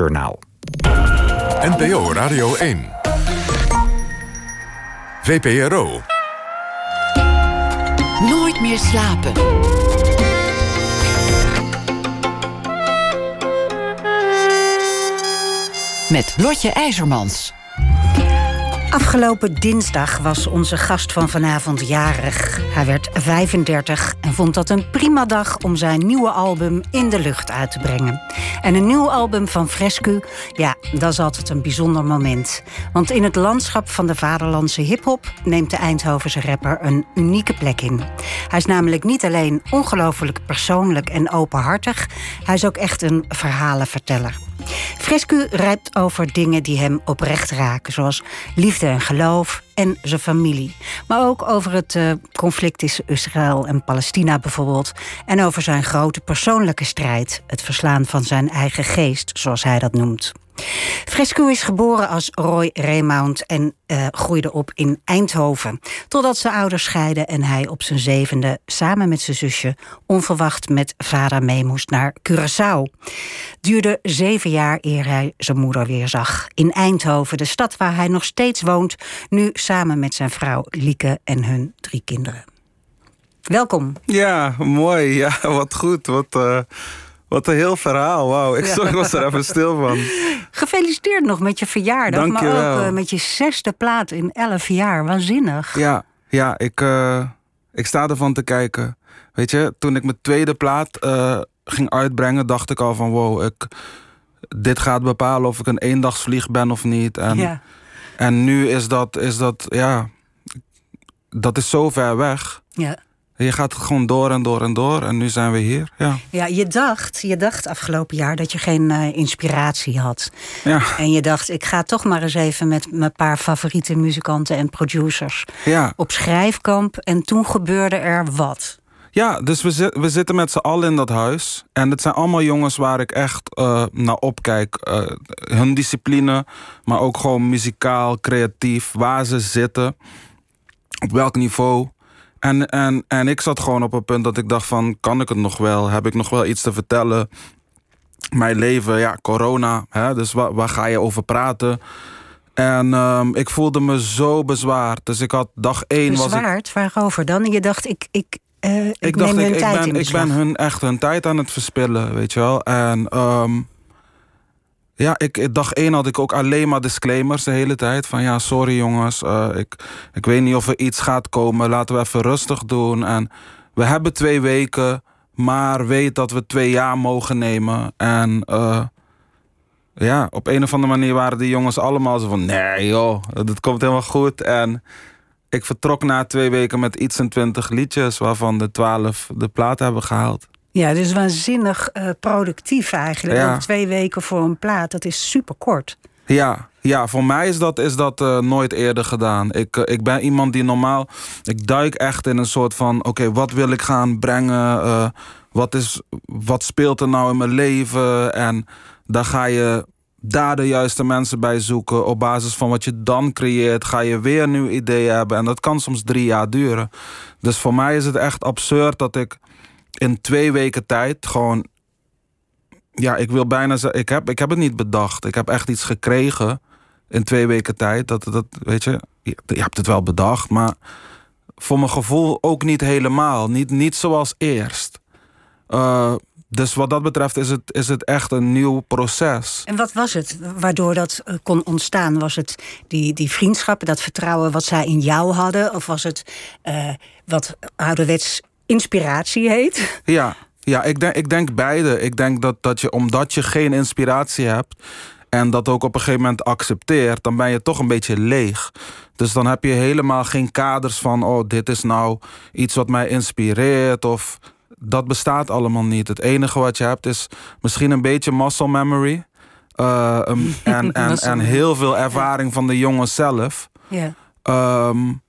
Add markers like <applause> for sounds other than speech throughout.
NOS-journaal. NPO Radio 1. VPRO. Nooit meer slapen. Met Lotje IJzermans. Afgelopen dinsdag was onze gast van vanavond jarig. Hij werd 35 en vond dat een prima dag om zijn nieuwe album in de lucht uit te brengen. En een nieuw album van Frescu, ja, dat is altijd een bijzonder moment. Want in het landschap van de vaderlandse hip-hop neemt de Eindhovense rapper een unieke plek in. Hij is namelijk niet alleen ongelooflijk persoonlijk en openhartig, hij is ook echt een verhalenverteller. Frescu rijpt over dingen die hem oprecht raken, zoals liefde en geloof en zijn familie. Maar ook over het uh, conflict tussen Israël en Palestina bijvoorbeeld. En over zijn grote persoonlijke strijd, het verslaan van zijn eigen geest, zoals hij dat noemt. Frescu is geboren als Roy Raymond en uh, groeide op in Eindhoven. Totdat zijn ouders scheiden en hij op zijn zevende samen met zijn zusje onverwacht met vader mee moest naar Curaçao. Duurde zeven jaar eer hij zijn moeder weer zag. In Eindhoven, de stad waar hij nog steeds woont, nu samen met zijn vrouw Lieke en hun drie kinderen. Welkom. Ja, mooi. Ja, wat goed. Wat. Uh... Wat een heel verhaal, wauw. Ik, ja. was er even stil van. Gefeliciteerd nog met je verjaardag, Dank maar je ook uh, met je zesde plaat in elf jaar. Waanzinnig. Ja, ja ik, uh, ik sta ervan te kijken. Weet je, toen ik mijn tweede plaat uh, ging uitbrengen, dacht ik al van wow, ik, dit gaat bepalen of ik een eendagsvlieg ben of niet. En, ja. en nu is dat, is dat, ja, dat is zo ver weg. Ja. Je gaat gewoon door en door en door. En nu zijn we hier. Ja, ja je, dacht, je dacht afgelopen jaar dat je geen uh, inspiratie had. Ja. En je dacht, ik ga toch maar eens even met mijn paar favoriete muzikanten en producers ja. op schrijfkamp. En toen gebeurde er wat. Ja, dus we, zit, we zitten met z'n allen in dat huis. En het zijn allemaal jongens waar ik echt uh, naar opkijk. Uh, hun discipline, maar ook gewoon muzikaal, creatief. Waar ze zitten. Op welk niveau. En, en, en ik zat gewoon op een punt dat ik dacht van... kan ik het nog wel? Heb ik nog wel iets te vertellen? Mijn leven, ja, corona. Hè, dus waar, waar ga je over praten? En um, ik voelde me zo bezwaard. Dus ik had dag één... Bezwaard? Was ik... Waarover dan? Je dacht, ik, ik, uh, ik, ik dacht, ik, tijd ik ben, ik ben hun echt hun tijd aan het verspillen, weet je wel. En... Um, ja, ik, dag één had ik ook alleen maar disclaimers de hele tijd. Van ja, sorry jongens, uh, ik, ik weet niet of er iets gaat komen. Laten we even rustig doen. En we hebben twee weken, maar weet dat we twee jaar mogen nemen. En uh, ja, op een of andere manier waren die jongens allemaal zo van... Nee joh, het komt helemaal goed. En ik vertrok na twee weken met iets en twintig liedjes... waarvan de twaalf de plaat hebben gehaald. Ja, dus waanzinnig uh, productief eigenlijk. Ja. Twee weken voor een plaat, dat is super kort. Ja, ja voor mij is dat, is dat uh, nooit eerder gedaan. Ik, uh, ik ben iemand die normaal... Ik duik echt in een soort van... Oké, okay, wat wil ik gaan brengen? wat, is, wat speelt er nou in mijn leven? En dan ga je daar de juiste mensen bij zoeken. Op basis van wat je dan creëert... ga je weer een nieuw idee hebben. En dat kan soms drie jaar duren. Dus voor mij is het echt absurd dat ik in twee weken tijd gewoon. Ja, ik wil bijna zeggen, ik heb, ik heb het niet bedacht. Ik heb echt iets gekregen in twee weken tijd. Dat, dat, weet je, je hebt het wel bedacht, maar voor mijn gevoel ook niet helemaal. Niet, niet zoals eerst. Uh, dus wat dat betreft is het, is het echt een nieuw proces. En wat was het waardoor dat kon ontstaan? Was het die, die vriendschap, dat vertrouwen wat zij in jou hadden? Of was het uh, wat ouderwets inspiratie heet? Ja, ja ik, denk, ik denk beide. Ik denk dat, dat je, omdat je geen inspiratie hebt en dat ook op een gegeven moment accepteert, dan ben je toch een beetje leeg. Dus dan heb je helemaal geen kaders van, oh, dit is nou iets wat mij inspireert of dat bestaat allemaal niet. Het enige wat je hebt is misschien een beetje muscle memory. Uh, um, <laughs> en, en, en heel veel ervaring van de jongen zelf. Ja. Um,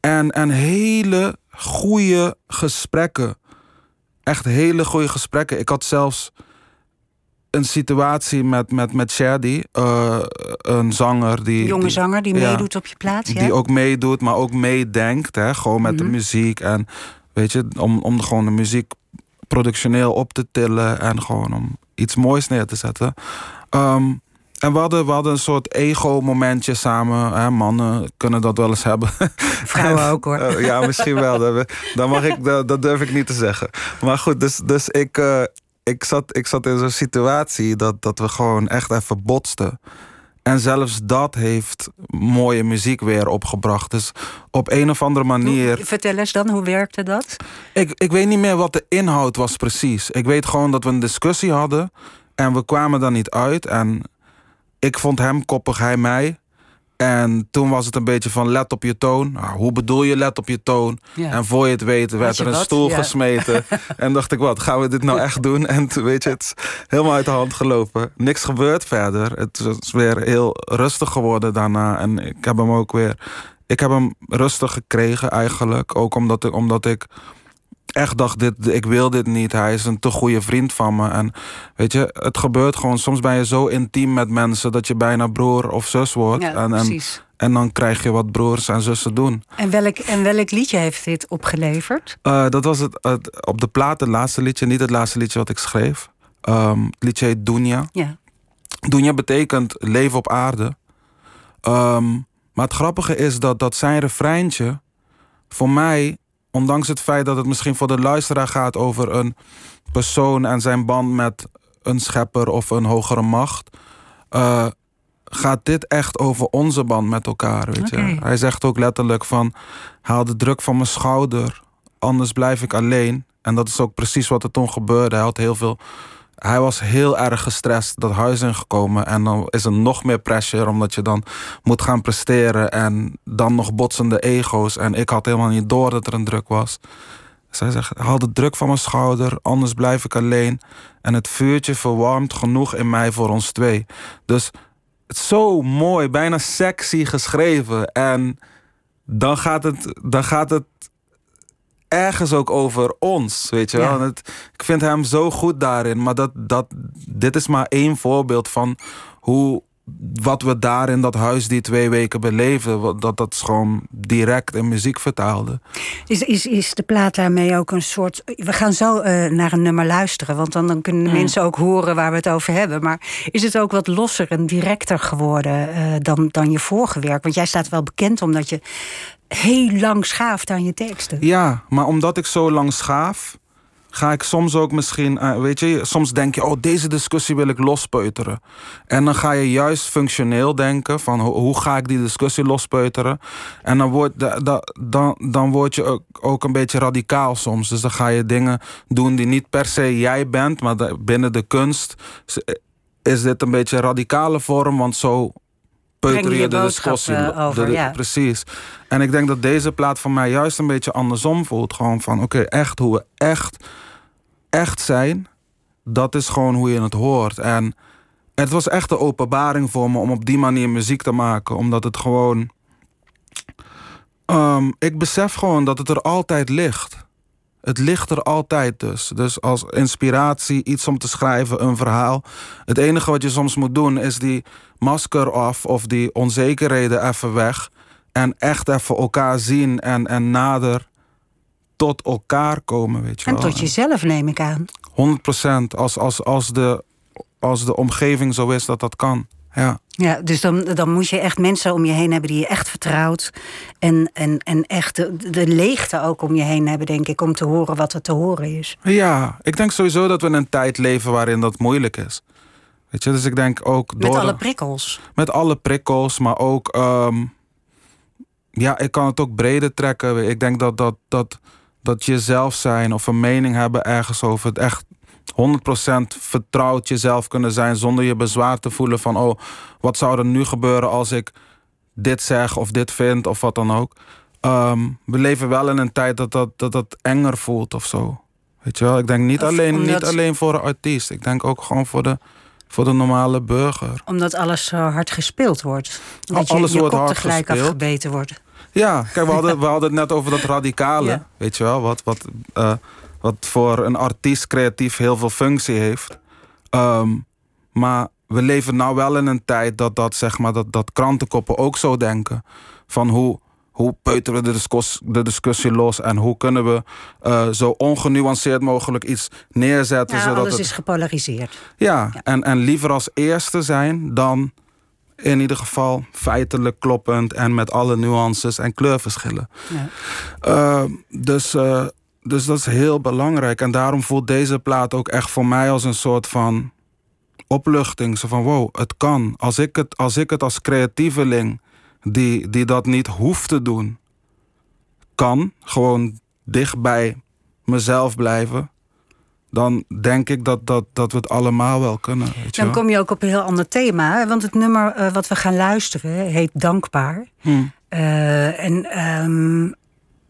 en, en hele goede gesprekken. Echt hele goede gesprekken. Ik had zelfs een situatie met, met, met Shady, uh, een zanger die. Jonge die, zanger die ja, meedoet op je plaats. Ja? Die ook meedoet, maar ook meedenkt. Hè, gewoon met mm -hmm. de muziek. En weet je, om, om gewoon de muziek productioneel op te tillen en gewoon om iets moois neer te zetten. Ehm, en we hadden, we hadden een soort ego-momentje samen. Hè, mannen kunnen dat wel eens hebben. <laughs> Vrouwen ook hoor. Eh, ja, misschien wel. Dat, dat mag ik, dat, dat durf ik niet te zeggen. Maar goed, dus, dus ik, eh, ik, zat, ik zat in zo'n situatie dat, dat we gewoon echt even botsten. En zelfs dat heeft mooie muziek weer opgebracht. Dus op een of andere manier. Vertel eens dan, hoe werkte dat? Ik, ik weet niet meer wat de inhoud was precies. Ik weet gewoon dat we een discussie hadden. En we kwamen daar niet uit. En ik vond hem koppig, hij mij. En toen was het een beetje van let op je toon. Nou, hoe bedoel je let op je toon? Ja. En voor je het weet werd er een wat? stoel Ja. gesmeten. <laughs> en dacht ik, wat, gaan we dit nou echt doen? <laughs> En toen weet je, het is helemaal uit de hand gelopen. Niks gebeurd verder. Het is weer heel rustig geworden daarna. En ik heb hem ook weer... Ik heb hem rustig gekregen eigenlijk. Ook omdat ik, omdat ik echt dacht, dit, ik wil dit niet. Hij is een te goede vriend van me. En weet je, het gebeurt gewoon. Soms ben je zo intiem met mensen dat je bijna broer of zus wordt. Ja, en, en, en dan krijg je wat broers en zussen doen. En welk, en welk liedje heeft dit opgeleverd? Eh, dat was het, het- op de plaat, het laatste liedje. Niet het laatste liedje wat ik schreef. Ehm, het liedje heet Dunja. Ja. Dunja betekent leven op aarde. Ehm, maar het grappige is dat, dat zijn refreintje... voor mij, ondanks het feit dat het misschien voor de luisteraar gaat... over een persoon en zijn band met een schepper of een hogere macht... eh, gaat dit echt over onze band met elkaar, weet je. Hij zegt ook letterlijk van... haal de druk van mijn schouder, anders blijf ik alleen. En dat is ook precies wat er toen gebeurde. Hij had heel veel... Hij was heel erg gestrest dat huis ingekomen. En dan is er nog meer pressure, omdat je dan moet gaan presteren. En dan nog botsende ego's. En ik had helemaal niet door dat er een druk was. Zij zegt, haal de druk van mijn schouder, anders blijf ik alleen. En het vuurtje verwarmt genoeg in mij voor ons twee. Dus het is zo mooi, bijna sexy geschreven. En dan gaat het, dan gaat het ergens ook over ons, weet je wel. Ja. En Het, ik vind hem zo goed daarin. Maar dat, dat, dit is maar één voorbeeld van hoe... Wat we daar in dat huis die twee weken beleefden, dat dat is gewoon direct in muziek vertaalde. Is, is, is de plaat daarmee ook een soort. We gaan zo eh, naar een nummer luisteren, want dan, dan kunnen mensen ook horen waar we het over hebben. Maar is het ook wat losser en directer geworden eh, dan, dan je vorige werk? Want jij staat wel bekend omdat je heel lang schaaft aan je teksten. Ja, maar omdat ik zo lang schaaf, ga ik soms ook misschien, eh, weet je, soms denk je, oh, deze discussie wil ik lospeuteren. En dan ga je juist functioneel denken van ho- hoe ga ik die discussie lospeuteren. En dan word, da- da- dan, dan word je ook, een beetje radicaal soms. Dus dan ga je dingen doen die niet per se jij bent, maar binnen de kunst is dit een beetje een radicale vorm, want zo de discussie. eh, over, de- de- ja. Precies. En ik denk dat deze plaat van mij juist een beetje andersom voelt. Gewoon van, oké, echt hoe we echt, echt zijn. Dat is gewoon hoe je het hoort. En het was echt een openbaring voor me om op die manier muziek te maken. Omdat het gewoon... Ehm, ik besef gewoon dat het er altijd ligt. Het ligt er altijd dus. Dus als inspiratie, iets om te schrijven, een verhaal. Het enige wat je soms moet doen is die masker af of die onzekerheden even weg. En echt even elkaar zien en, en nader tot elkaar komen, weet je En wel. tot jezelf neem ik aan. 100% als, als, als, de, als de omgeving zo is dat dat kan. Ja. Ja, dus dan, dan moet je echt mensen om je heen hebben die je echt vertrouwt. En, en, en echt de, de leegte ook om je heen hebben, denk ik, om te horen wat er te horen is. ja, ik denk sowieso dat we in een tijd leven waarin dat moeilijk is. Weet je, dus ik denk ook door Met alle prikkels. met alle prikkels, maar ook. ehm, ja, ik kan het ook breder trekken. Ik denk dat, dat, dat, dat jezelf zijn of een mening hebben ergens over het echt 100% vertrouwd jezelf kunnen zijn zonder je bezwaar te voelen van oh, wat zou er nu gebeuren als ik dit zeg of dit vind of wat dan ook. Ehm, we leven wel in een tijd dat dat, dat dat enger voelt of zo. Weet je wel? Ik denk niet, Of alleen, omdat- niet alleen voor de artiest. Ik denk ook gewoon voor de, voor de normale burger. Omdat alles zo hard gespeeld wordt. Dat je, alles je wordt kop hard tegelijk gespeeld. afgebeten wordt. Ja, kijk, we hadden, <laughs> we hadden het net over dat radicale. Ja. Weet je wel, wat, wat, eh, wat voor een artiest creatief heel veel functie heeft. Ehm, maar we leven nou wel in een tijd dat, dat, zeg maar, dat, dat krantenkoppen ook zo denken. Van hoe, hoe peuteren we de, discus- de discussie los en hoe kunnen we eh, zo ongenuanceerd mogelijk iets neerzetten. Ja, zodat alles het, is gepolariseerd. ja, En, en liever als eerste zijn dan in ieder geval feitelijk kloppend en met alle nuances en kleurverschillen. Ja. Uh, dus, uh, dus dat is heel belangrijk. En daarom voelt deze plaat ook echt voor mij als een soort van opluchting. Zo van wow, het kan. Als ik het als, ik het als creatieveling die, die dat niet hoeft te doen, kan gewoon dicht bij mezelf blijven. Dan denk ik dat, dat, dat we het allemaal wel kunnen. Weet je Dan wel? kom je ook op een heel ander thema. Want het nummer uh, wat we gaan luisteren heet Dankbaar. Hmm. Uh, en um,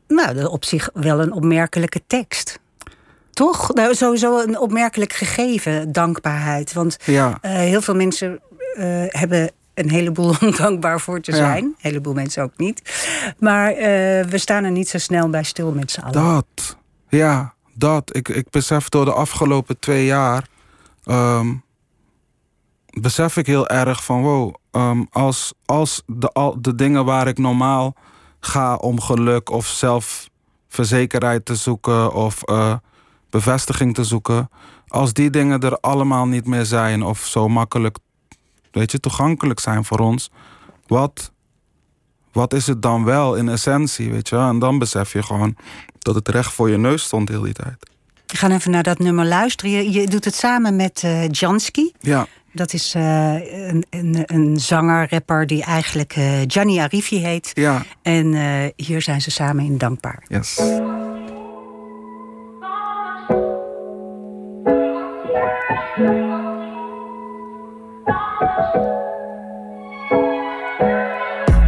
nou, op zich wel een opmerkelijke tekst. Toch? Nou, sowieso een opmerkelijk gegeven, dankbaarheid. Want ja. uh, heel veel mensen hebben een heleboel <laughs> om dankbaar voor te zijn. Ja. Een heleboel mensen ook niet. Maar uh, we staan er niet zo snel bij stil met z'n allen. Dat, ja, dat. Ik, ik besef door de afgelopen twee jaar... Um, besef ik heel erg van... wow, um, als, als de, al, de dingen waar ik normaal ga om geluk... of zelfverzekerheid te zoeken of uh, bevestiging te zoeken... als die dingen er allemaal niet meer zijn... of zo makkelijk weet je, toegankelijk zijn voor ons. Wat, wat is het dan wel in essentie, weet je? En dan besef je gewoon dat het recht voor je neus stond heel die tijd. We gaan even naar dat nummer luisteren. Je, je doet het samen met uh, Jansky. Ja. Dat is uh, een, een, een zanger, rapper die eigenlijk uh, Gianni Arifi heet. Ja. En uh, hier zijn ze samen in Dankbaar. Yes.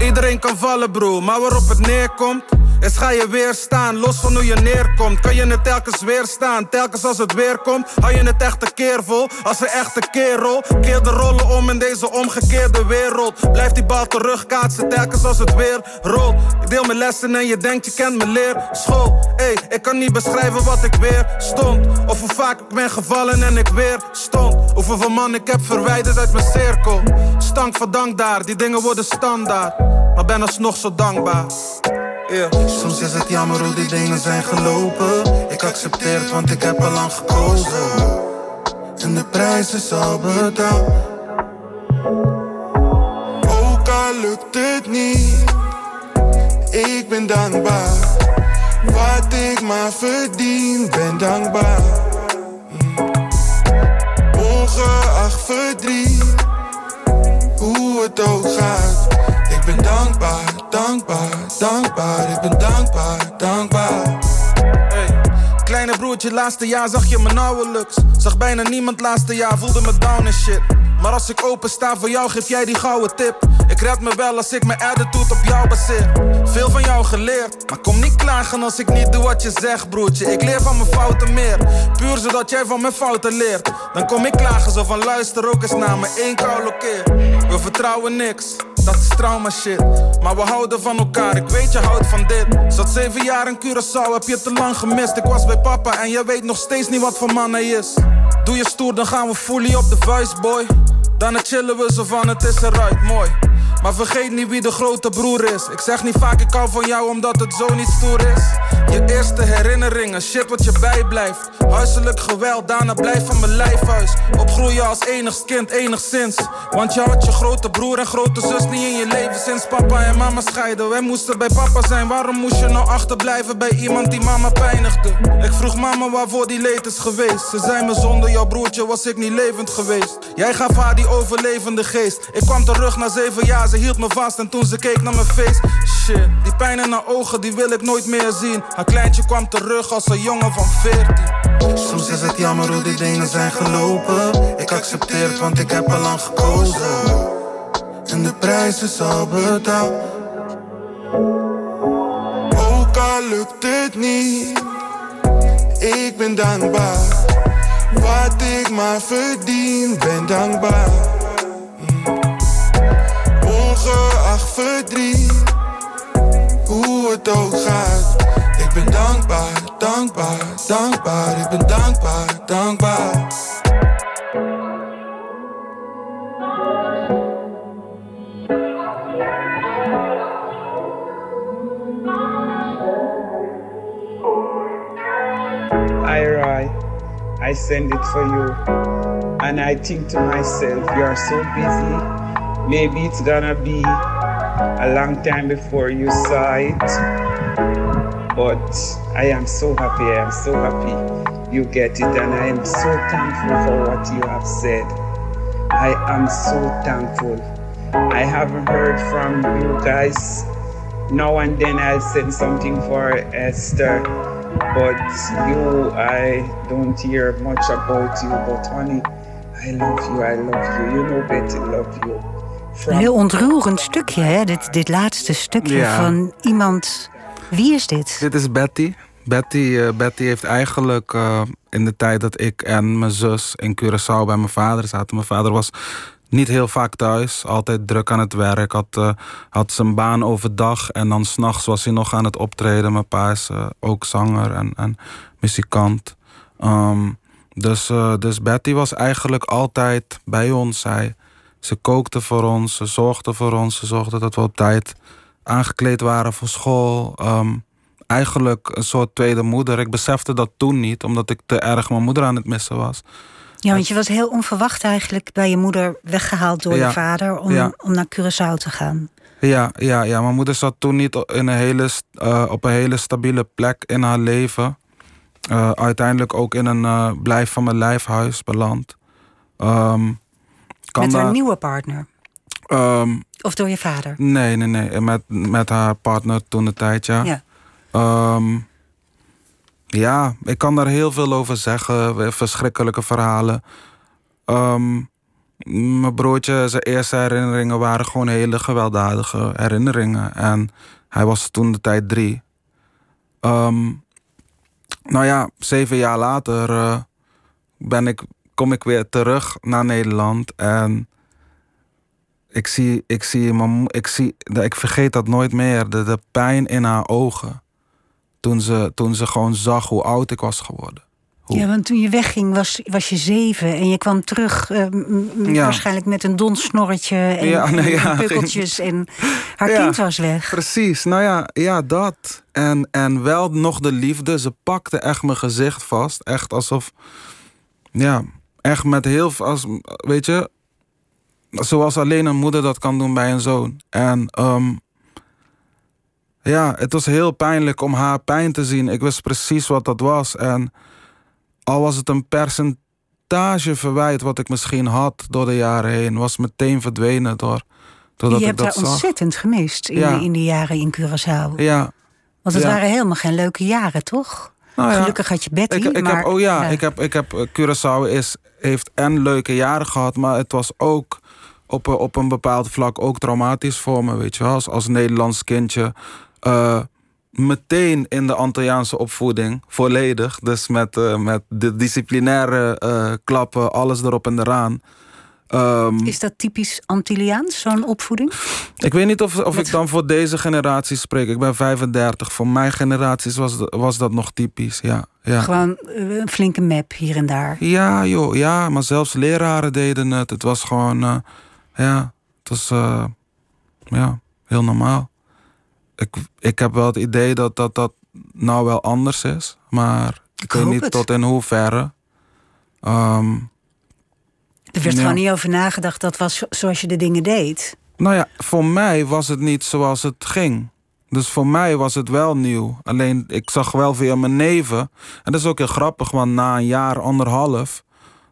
Iedereen kan vallen, bro, maar waarop het neerkomt. Is ga je weer staan, los van hoe je neerkomt. Kan je het telkens weer staan, telkens als het weer komt. Hou je het echt een keer vol, als een echte kerel. Keer de rollen om in deze omgekeerde wereld. Blijf die bal terugkaatsen, telkens als het weer rolt. Ik deel mijn lessen en je denkt je kent mijn leer. School, ey, ik kan niet beschrijven wat ik weer stond. Of hoe vaak ik ben gevallen en ik weer stond. Hoeveel man ik heb verwijderd uit mijn cirkel. Stank van dank daar, die dingen worden standaard. Maar ben alsnog zo dankbaar. Yeah. Soms is het jammer hoe die dingen zijn gelopen. Ik accepteer het, want ik heb al lang gekozen. En de prijs is al betaald. Ook al lukt het niet, ik ben dankbaar. Wat ik maar verdien, ben dankbaar. Dankbaar, dankbaar. Hey. Kleine broertje, laatste jaar zag je me nauwelijks. Zag bijna niemand laatste jaar, voelde me down en shit. Maar als ik open sta voor jou, geef jij die gouden tip. Ik red me wel als ik mijn attitude op jou baseer. Veel van jou geleerd, maar kom niet klagen als ik niet doe wat je zegt, broertje. Ik leer van mijn fouten meer, puur zodat jij van mijn fouten leert. Dan kom ik klagen zo van luister ook eens naar me één koude keer. We vertrouwen niks, dat is trauma shit. Maar we houden van elkaar, ik weet je houdt van dit. Zat zeven jaar in Curaçao, heb je te lang gemist. Ik was bij papa en jij weet nog steeds niet wat voor man hij is. Doe je stoer, dan gaan we fully op de vuist, boy. Dan chillen we zo van het is eruit, mooi. Maar vergeet niet wie de grote broer is. Ik zeg niet vaak ik hou van jou omdat het zo niet stoer is. Je eerste herinneringen, shit wat je bijblijft. Huiselijk geweld, daarna blijf van mijn lijfhuis. Opgroeien als enigst kind, enigszins. Want je had je grote broer en grote zus niet in je leven sinds papa en mama scheiden. Wij moesten bij papa zijn, waarom moest je nou achterblijven bij iemand die mama pijnigde? Ik vroeg mama waarvoor die leed is geweest. Ze zei me zonder jouw broertje was ik niet levend geweest. Jij gaf haar die overlevende geest. Ik kwam terug na zeven jaar, hield me vast en toen ze keek naar mijn face. Shit, die pijn in haar ogen, die wil ik nooit meer zien. Haar kleintje kwam terug als een jongen van 14. Soms is het jammer hoe die dingen zijn gelopen. Ik accepteer het, want ik heb al lang gekozen. En de prijs is al betaald. Ook al lukt het niet, ik ben dankbaar. Wat ik maar verdien, ben dankbaar. drie. Hoe het ook gaat. Ik ben dankbaar, dankbaar, dankbaar. Ik ben dankbaar, dankbaar. I send it for you. And I think to myself, you are so busy. Maybe it's gonna be a long time before you saw it. But I am so happy, I am so happy you get it, and I am so thankful for what you have said. I am so thankful. I haven't heard from you guys. Now and then I'll send something for Esther, but you, I don't hear much about you. But honey, I love you, I love you. You know Betty love you. Een heel ontroerend stukje, hè? Dit, dit laatste stukje Ja. van iemand. Wie is dit? Dit is Betty. Betty, eh, Betty heeft eigenlijk eh, in de tijd dat ik en mijn zus in Curaçao bij mijn vader zaten. Mijn vader was niet heel vaak thuis, altijd druk aan het werk. Had, eh, had zijn baan overdag en dan s'nachts was hij nog aan het optreden. Mijn pa is ook zanger en, en muzikant. Ehm, dus, dus Betty was eigenlijk altijd bij ons. Zij, ze kookte voor ons, ze zorgde voor ons, ze zorgde dat we op tijd aangekleed waren voor school. Ehm, eigenlijk een soort tweede moeder. Ik besefte dat toen niet, omdat ik te erg mijn moeder aan het missen was. Ja, want je was heel onverwacht eigenlijk bij je moeder weggehaald door Ja. je vader om, Ja. om naar Curaçao te gaan. Ja, ja, ja, mijn moeder zat toen niet in een hele, eh, op een hele stabiele plek in haar leven. Eh, uiteindelijk ook in een eh, blijf van mijn lijfhuis beland. Kan Met haar nieuwe partner. ehm, Of door je vader. nee, nee, nee. Met, met haar partner toen de tijd, ja. Ja. Ehm, ja, ik kan daar heel veel over zeggen. Verschrikkelijke verhalen. Ehm, mijn broertje, zijn eerste herinneringen waren gewoon hele gewelddadige herinneringen. En hij was toen de tijd drie. Nou ja, zeven jaar later eh, ben ik, kom ik weer terug naar Nederland. En ik zie, ik zie, mijn ik zie, ik vergeet dat nooit meer. De, de pijn in haar ogen. Toen ze, toen ze gewoon zag hoe oud ik was geworden. Hoe- Ja, want toen je wegging was, was je zeven en je kwam terug eh, Ja. waarschijnlijk met een donsnorretje en, Ja, nee, ja, en <laughs> pukkeltjes en haar kind was weg. Precies, nou ja, ja dat. En, en wel nog de liefde. Ze pakte echt mijn gezicht vast. Echt alsof, ja, echt met heel veel, als, weet je, zoals alleen een moeder dat kan doen bij een zoon. En ehm, ja, het was heel pijnlijk om haar pijn te zien. Ik wist precies wat dat was. En al was het een percentage verwijt wat ik misschien had door de jaren heen, was meteen verdwenen door, doordat je hebt dat haar zag. ontzettend gemist in, Ja. de, in die jaren in Curaçao. Ja, Want het ja. waren helemaal geen leuke jaren, toch? Nou ja. Gelukkig had je Betty, Ik, ik maar... heb, oh ja, ik heb, ik heb, eh, Curaçao is, heeft en leuke jaren gehad, maar het was ook op, een- op een bepaald vlak ook traumatisch voor me, weet je wel. Als, als Nederlands kindje eh, meteen in de Antilliaanse opvoeding, volledig. Dus met, eh, met de disciplinaire eh, klappen, alles erop en eraan. Ehm, Is dat typisch Antilliaans, zo'n opvoeding? ik weet niet of, of Met- ik dan voor deze generatie spreek. Ik ben 35. Voor mijn generaties was, was dat nog typisch, ja. ja. Gewoon eh, een flinke map hier en daar. Ja, joh, ja, maar zelfs leraren deden het. Het was gewoon, eh, ja, het was, eh, ja, heel normaal. Ik, ik heb wel het idee dat dat, dat nou wel anders is, maar ik, Ik weet niet het. tot in hoeverre. Ehm, Er werd Ja. gewoon niet over nagedacht, dat was zo- zoals je de dingen deed. nou ja, voor mij was het niet zoals het ging. Dus voor mij was het wel nieuw. Alleen ik zag wel via mijn neven. En dat is ook heel grappig, want na een jaar, anderhalf.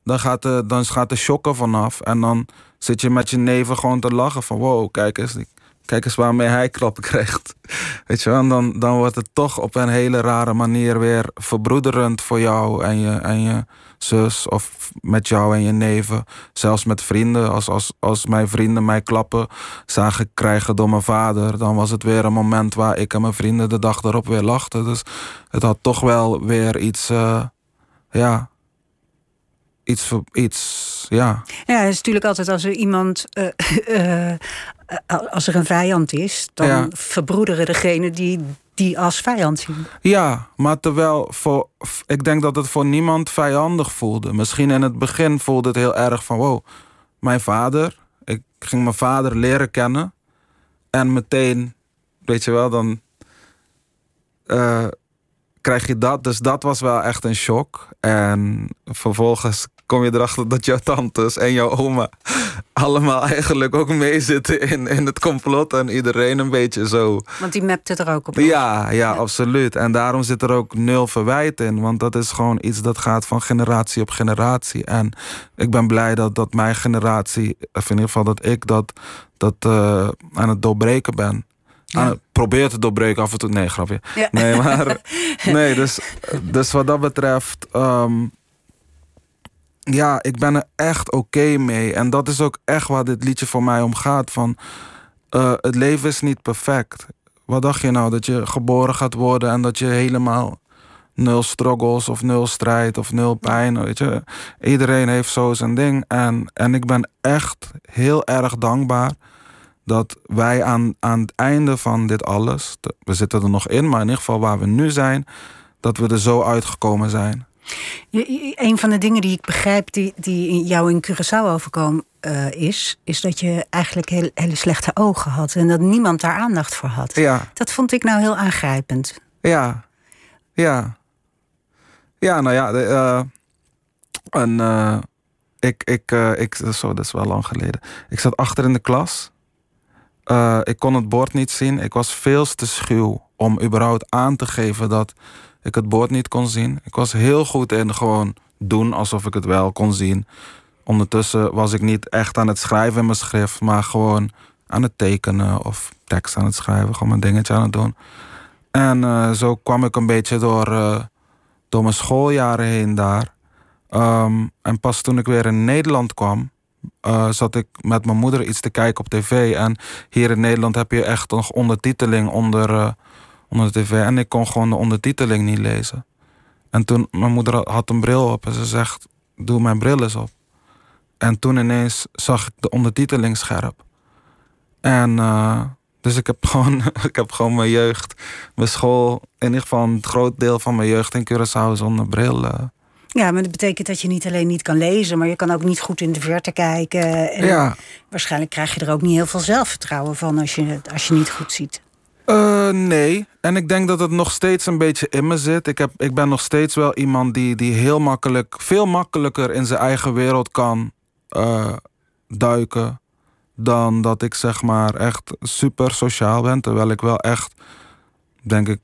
Dan gaat de, dan gaat de shocker vanaf. En dan zit je met je neven gewoon te lachen van wow, kijk eens. Kijk eens waarmee hij klappen krijgt. <laughs> Weet je wel, en dan, dan wordt het toch op een hele rare manier weer verbroederend voor jou en je, en je zus. Of met jou en je neven. Zelfs met vrienden. Als, als, als mijn vrienden mij klappen zagen krijgen door mijn vader. Dan was het weer een moment waar ik en mijn vrienden de dag erop weer lachten. Dus het had toch wel weer iets, eh, ja, iets, iets, ja. Ja, het is natuurlijk altijd als er iemand, <laughs> eh, eh, als er een vijand is, dan Ja. verbroederen degene die die als vijand zien. Ja, maar terwijl voor, ik denk dat het voor niemand vijandig voelde. Misschien in het begin voelde het heel erg van wow, mijn vader. Ik ging mijn vader leren kennen. En meteen, weet je wel, dan eh, krijg je dat. Dus dat was wel echt een shock. En vervolgens kom je erachter dat jouw tantes en jouw oma allemaal eigenlijk ook meezitten in, in het complot. En iedereen een beetje zo. Want die mapte er ook op. Ja, ja, absoluut. En daarom zit er ook nul verwijt in. Want dat is gewoon iets dat gaat van generatie op generatie. En ik ben blij dat, dat mijn generatie, of in ieder geval dat ik dat, dat uh, aan het doorbreken ben. Aan het probeer te doorbreken af en toe. Nee, grapje. Ja. Nee, maar. <laughs> nee, dus, dus wat dat betreft. Um, ja, ik ben er echt oké mee. En dat is ook echt waar dit liedje voor mij om gaat. Van, uh, het leven is niet perfect. Wat dacht je nou? Dat je geboren gaat worden en dat je helemaal nul struggles of nul strijd of nul pijn. Weet je? Iedereen heeft zo zijn ding. En, en ik ben echt heel erg dankbaar dat wij aan, aan het einde van dit alles, we zitten er nog in, maar in ieder geval waar we nu zijn, dat we er zo uitgekomen zijn. Een van de dingen die ik begrijp, die, die jou in Curaçao overkomen uh, is, is dat je eigenlijk heel, hele slechte ogen had en dat niemand daar aandacht voor had. Ja. Dat vond ik nou heel aangrijpend. Ja, ja. Ja, nou ja, de, uh, en, uh, ik, ik, ik, zo, dat is wel lang geleden. Ik zat achter in de klas. Ik kon het bord niet zien. Ik was veel te schuw om überhaupt aan te geven dat ik het bord niet kon zien. Ik was heel goed in gewoon doen alsof ik het wel kon zien. Ondertussen was ik niet echt aan het schrijven in mijn schrift, maar gewoon aan het tekenen of tekst aan het schrijven, gewoon mijn dingetje aan het doen. En uh, zo kwam ik een beetje door, uh, door mijn schooljaren heen daar. Um, en pas toen ik weer in Nederland kwam, uh, zat ik met mijn moeder iets te kijken op tv. En hier in Nederland heb je echt nog ondertiteling onder, onder de tv. En ik kon gewoon de ondertiteling niet lezen. En toen, mijn moeder had een bril op en ze zegt, doe mijn bril eens op. En toen ineens zag ik de ondertiteling scherp. En uh, dus ik heb, <laughs> gewoon, ik heb gewoon mijn jeugd, mijn school, in ieder geval een groot deel van mijn jeugd in Curaçao zonder bril ja, maar dat betekent dat je niet alleen niet kan lezen, maar je kan ook niet goed in de verte kijken. En ja. Waarschijnlijk krijg je er ook niet heel veel zelfvertrouwen van als je, als je niet goed ziet. Uh, nee, en ik denk dat het nog steeds een beetje in me zit. Ik, heb, ik ben nog steeds wel iemand die, die heel makkelijk, veel makkelijker in zijn eigen wereld kan uh, duiken. Dan dat ik zeg maar echt super sociaal ben. Terwijl ik wel echt, denk ik,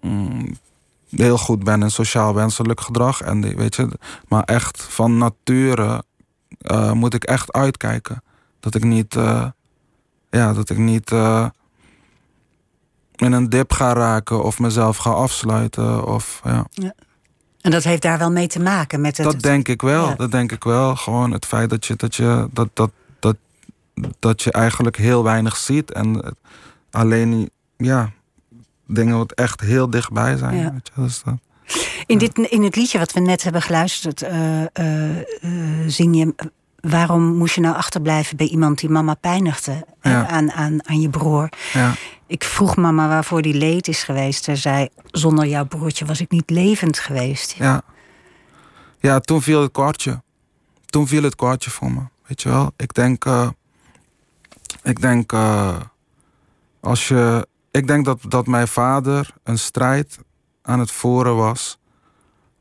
mm, heel goed ben in sociaal wenselijk gedrag. En weet je, maar echt van nature uh, moet ik echt uitkijken. Dat ik niet, ja, dat ik niet in een dip ga raken of mezelf ga afsluiten. Of, ja. ja. En dat heeft daar wel mee te maken met het. Dat denk ik wel. Ja. Dat denk ik wel. Gewoon het feit dat je, dat je, dat, dat, dat, dat je eigenlijk heel weinig ziet. En alleen, ja, dingen wat echt heel dichtbij zijn. Ja. Weet je, dus dat, in, dit, in het liedje wat we net hebben geluisterd, uh, uh, uh, zing je. Waarom moest je nou achterblijven bij iemand die mama pijnigde Ja. aan, aan, aan je broer? Ja. Ik vroeg mama waarvoor die leed is geweest. Ze zei: Zonder jouw broertje was ik niet levend geweest. Ja. ja, toen viel het kwartje. Toen viel het kwartje voor me. Weet je wel? Ik denk. Uh, ik denk. Uh, als je ik denk dat, dat mijn vader een strijd aan het voeren was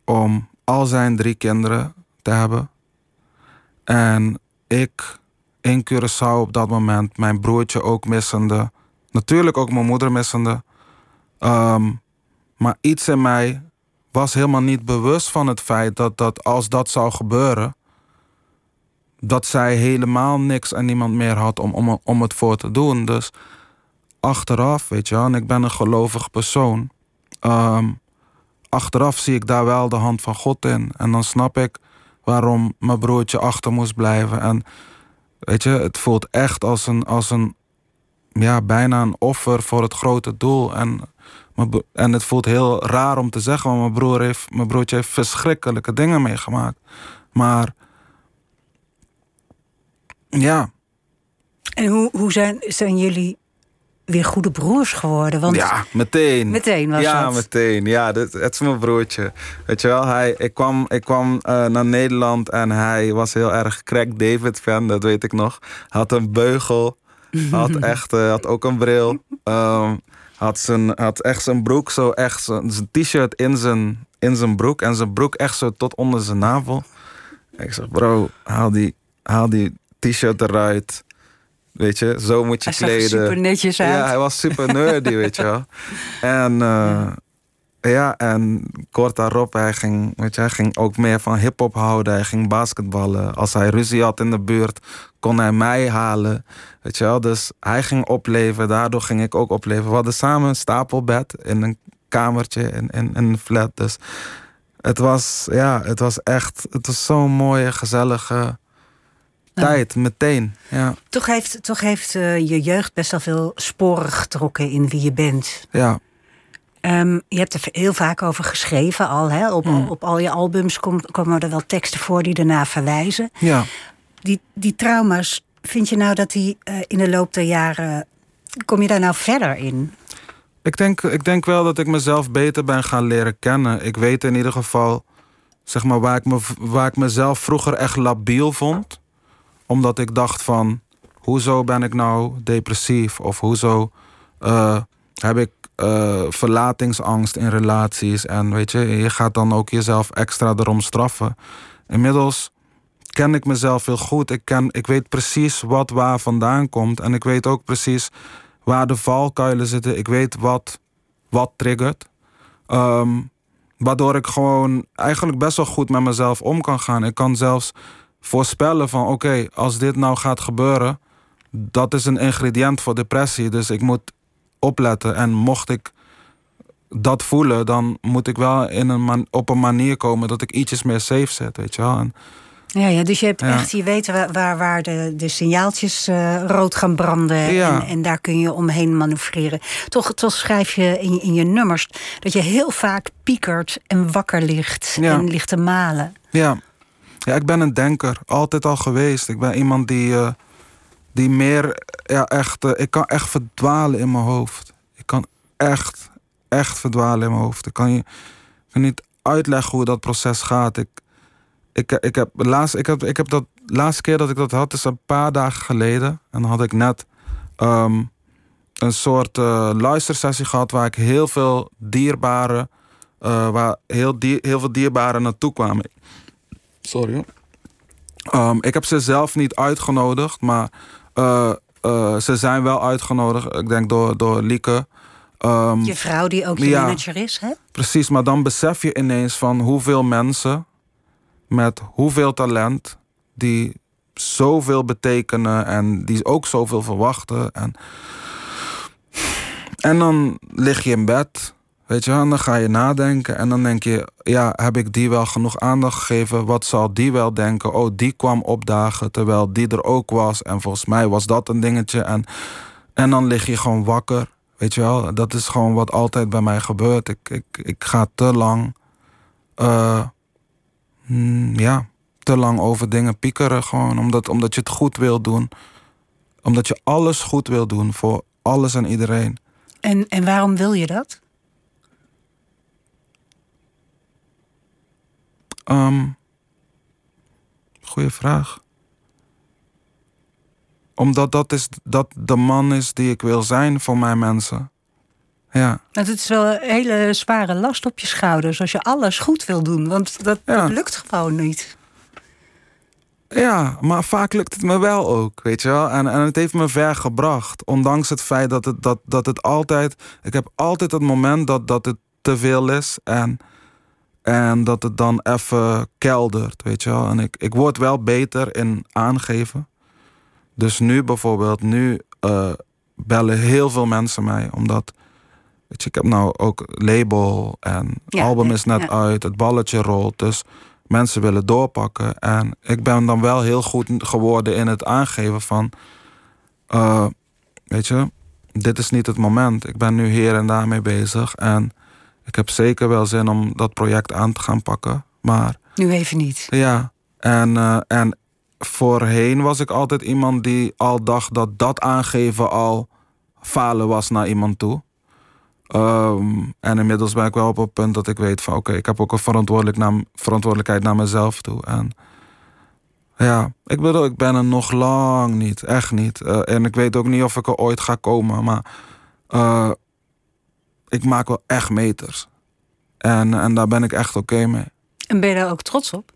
om al zijn drie kinderen te hebben. En ik in Curaçao op dat moment, mijn broertje ook missende. Natuurlijk ook mijn moeder missende. Um, maar iets in mij was helemaal niet bewust van het feit dat, dat als dat zou gebeuren, dat zij helemaal niks en niemand meer had om, om, om het voor te doen. Dus achteraf, weet je en ik ben een gelovig persoon. Um, achteraf zie ik daar wel de hand van God in. En dan snap ik waarom mijn broertje achter moest blijven. En weet je, het voelt echt als een, als een ja, bijna een offer voor het grote doel. En, en het voelt heel raar om te zeggen, want mijn, broer heeft, mijn broertje heeft verschrikkelijke dingen meegemaakt. Maar ja. En hoe, hoe zijn, zijn jullie weer goede broers geworden. Want ja, meteen. Meteen was ja, dat. meteen. Ja, dit, het is mijn broertje. Weet je wel, hij, ik kwam, ik kwam uh, naar Nederland en hij was heel erg Crack David fan, dat weet ik nog. Had een beugel, had <laughs> echt, uh, had ook een bril. Um, had, zijn, had echt zijn broek zo echt zijn, zijn t-shirt in zijn, in zijn broek en zijn broek echt zo tot onder zijn navel. Ik zeg, bro, haal die, haal die t-shirt eruit. Weet je, zo moet je Hij zag kleden. super netjes uit. Ja, hij was super <laughs> nerdy, weet je wel. En eh, ja, en kort daarop, hij ging, weet je, hij ging ook meer van hip-hop houden. Hij ging basketballen. Als hij ruzie had in de buurt, kon hij mij halen. Weet je wel, dus hij ging opleven. Daardoor ging ik ook opleven. We hadden samen een stapelbed in een kamertje in, in, in een flat. Dus het was, ja, het was echt, het was zo'n mooie, gezellige tijd, meteen. Ja, Toch heeft, toch heeft eh, je jeugd best wel veel sporen getrokken in wie je bent. ja, Ehm, je hebt er heel vaak over geschreven al. Hè? Op, Hmm. op al je albums kom- komen er wel teksten voor die erna verwijzen. ja. Die, die trauma's, vind je nou dat die eh, in de loop der jaren... Kom je daar nou verder in? Ik denk, ik denk wel dat ik mezelf beter ben gaan leren kennen. Ik weet in ieder geval, zeg maar, waar ik, me, waar ik mezelf vroeger echt labiel vond. Omdat ik dacht van, hoezo ben ik nou depressief? Of hoezo eh, heb ik eh, verlatingsangst in relaties? En weet je, je gaat dan ook jezelf extra erom straffen. Inmiddels ken ik mezelf heel goed. Ik, ken, ik weet precies wat waar vandaan komt. En ik weet ook precies waar de valkuilen zitten. Ik weet wat, wat triggert. Ehm, waardoor ik gewoon eigenlijk best wel goed met mezelf om kan gaan. Ik kan zelfs voorspellen van oké, als dit nou gaat gebeuren, dat is een ingrediënt voor depressie. Dus ik moet opletten. En mocht ik dat voelen, dan moet ik wel in een man- op een manier komen dat ik ietsjes meer safe zet, weet je wel. En, Ja, ja dus je, hebt Ja. echt, je weet waar, waar, de, de signaaltjes eh, rood gaan branden. Ja. En, en daar kun je omheen manoeuvreren. Toch, toch schrijf je in, je in je nummers dat je heel vaak piekert en wakker ligt. Ja. En ligt te malen. Ja. ja, ik ben een denker. Altijd al geweest. Ik ben iemand die, eh, die meer, ja, echt, eh, ik kan echt verdwalen in mijn hoofd. Ik kan echt, echt verdwalen in mijn hoofd. Ik kan je kan niet uitleggen hoe dat proces gaat. Ik, ik, ik, heb, laatst, ik, heb, ik heb dat, laatste keer dat ik dat had, is een paar dagen geleden. En dan had ik net ehm, een soort eh, luistersessie gehad waar ik heel veel dierbaren, eh, waar heel, heel veel dierbaren naartoe kwamen. Sorry. Ehm, ik heb ze zelf niet uitgenodigd, maar eh, eh, ze zijn wel uitgenodigd. Ik denk door, door Lieke. Ehm, Je vrouw die ook je Ja. manager is, hè? Precies, maar dan besef je ineens van hoeveel mensen met hoeveel talent die zoveel betekenen en die ook zoveel verwachten. En, en dan lig je in bed, weet je, en dan ga je nadenken en dan denk je, ja, heb ik die wel genoeg aandacht gegeven? Wat zal die wel denken? Oh, die kwam opdagen terwijl die er ook was en volgens mij was dat een dingetje. En, en dan lig je gewoon wakker. Weet je wel, dat is gewoon wat altijd bij mij gebeurt. Ik, ik, ik ga te lang, eh, mm, ja, te lang over dingen piekeren. Gewoon omdat, omdat je het goed wil doen. Omdat je alles goed wil doen voor alles en iedereen. En, en waarom wil je dat? Ehm goeie vraag. Omdat dat, is, dat de man is die ik wil zijn voor mijn mensen. Ja. Het is wel een hele zware last op je schouders als je alles goed wil doen. Want dat, Ja. dat lukt gewoon niet. Ja, maar vaak lukt het me wel ook, weet je wel. En, en het heeft me ver gebracht. Ondanks het feit dat het, dat, dat het altijd... Ik heb altijd het moment dat, dat het te veel is. En, en dat het dan even keldert, weet je wel. En ik, ik word wel beter in aangeven. Dus nu bijvoorbeeld, nu eh, bellen heel veel mensen mij. Omdat, weet je, ik heb nou ook label en Ja, album is net ja. uit. Het balletje rolt, dus mensen willen doorpakken. En ik ben dan wel heel goed geworden in het aangeven van... eh, weet je, dit is niet het moment. Ik ben nu hier en daar mee bezig. En ik heb zeker wel zin om dat project aan te gaan pakken. Maar Nu even niet. ja, en, eh, en voorheen was ik altijd iemand die al dacht dat dat aangeven al falen was naar iemand toe. Ehm, en inmiddels ben ik wel op het punt dat ik weet van oké, ik heb ook een verantwoordelijk naar, verantwoordelijkheid naar mezelf toe. En ja, ik bedoel, ik ben er nog lang niet, echt niet. Eh, en ik weet ook niet of ik er ooit ga komen, maar eh, ik maak wel echt meters. En, en daar ben ik echt oké mee. En ben je daar ook trots op?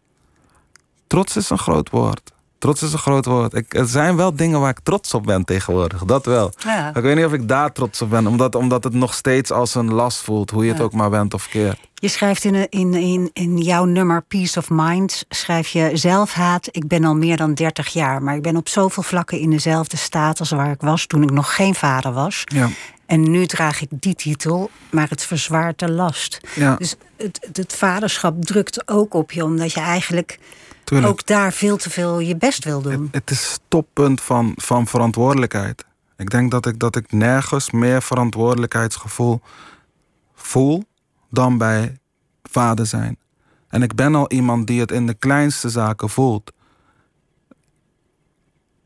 Trots is een groot woord. Trots is een groot woord. Ik, er zijn wel dingen waar ik trots op ben tegenwoordig. Dat wel. Ja. Ik weet niet of ik daar trots op ben. Omdat, omdat het nog steeds als een last voelt. Hoe je het ook maar bent of keert. Je schrijft in, in, in, in jouw nummer Peace of Mind... schrijf je zelfhaat. Ik ben al meer dan 30 jaar... maar ik ben op zoveel vlakken in dezelfde staat als waar ik was... toen ik nog geen vader was. Ja. En nu draag ik die titel, maar het verzwaart de last. Ja. Dus het, het, vaderschap drukt ook op je... omdat je eigenlijk Tuurlijk. ook daar veel te veel je best wil doen. Het is het toppunt van, van verantwoordelijkheid. Ik denk dat ik, dat ik nergens meer verantwoordelijkheidsgevoel voel dan bij vader zijn. En ik ben al iemand die het in de kleinste zaken voelt.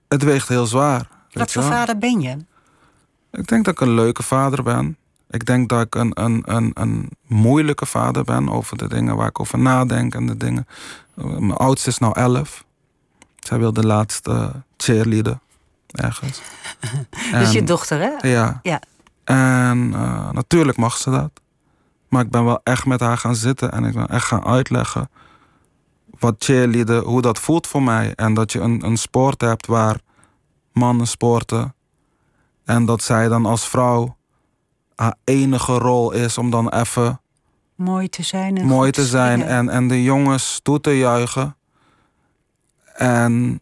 Het weegt heel zwaar. Wat voor vader ben je? Ik denk dat ik een leuke vader ben. Ik denk dat ik een, een, een, een moeilijke vader ben over de dingen waar ik over nadenk en de dingen. Mijn oudste is nou elf. Zij wil de laatste cheerleader ergens. <laughs> Dus je dochter, hè? Ja. Ja. En eh, natuurlijk mag ze dat. Maar ik ben wel echt met haar gaan zitten en ik ben echt gaan uitleggen wat cheerleader, hoe dat voelt voor mij. En dat je een, een sport hebt waar mannen sporten. En dat zij dan als vrouw haar enige rol is om dan even Mooi te zijn. En mooi te zijn en, en de jongens toe te juichen. En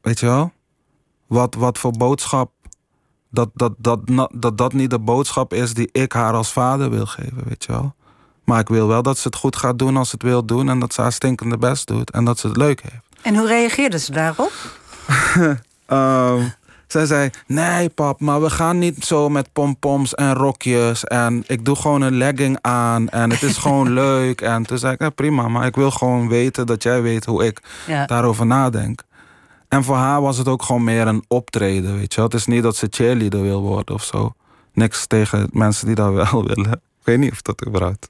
weet je wel, wat, wat voor boodschap, dat dat, dat, dat dat niet de boodschap is die ik haar als vader wil geven, weet je wel. Maar ik wil wel dat ze het goed gaat doen als ze het wil doen en dat ze haar stinkende best doet en dat ze het leuk heeft. En hoe reageerde ze daarop? <laughs> Ehm, zij zei, nee pap, maar we gaan niet zo met pompoms en rokjes. En ik doe gewoon een legging aan en het is gewoon <laughs> leuk. En toen zei ik, prima, maar ik wil gewoon weten dat jij weet hoe ik Ja. daarover nadenk. En voor haar was het ook gewoon meer een optreden, weet je. Het is niet dat ze cheerleader wil worden of zo. Niks tegen mensen die dat <laughs> wel willen. Ik weet niet of dat überhaupt...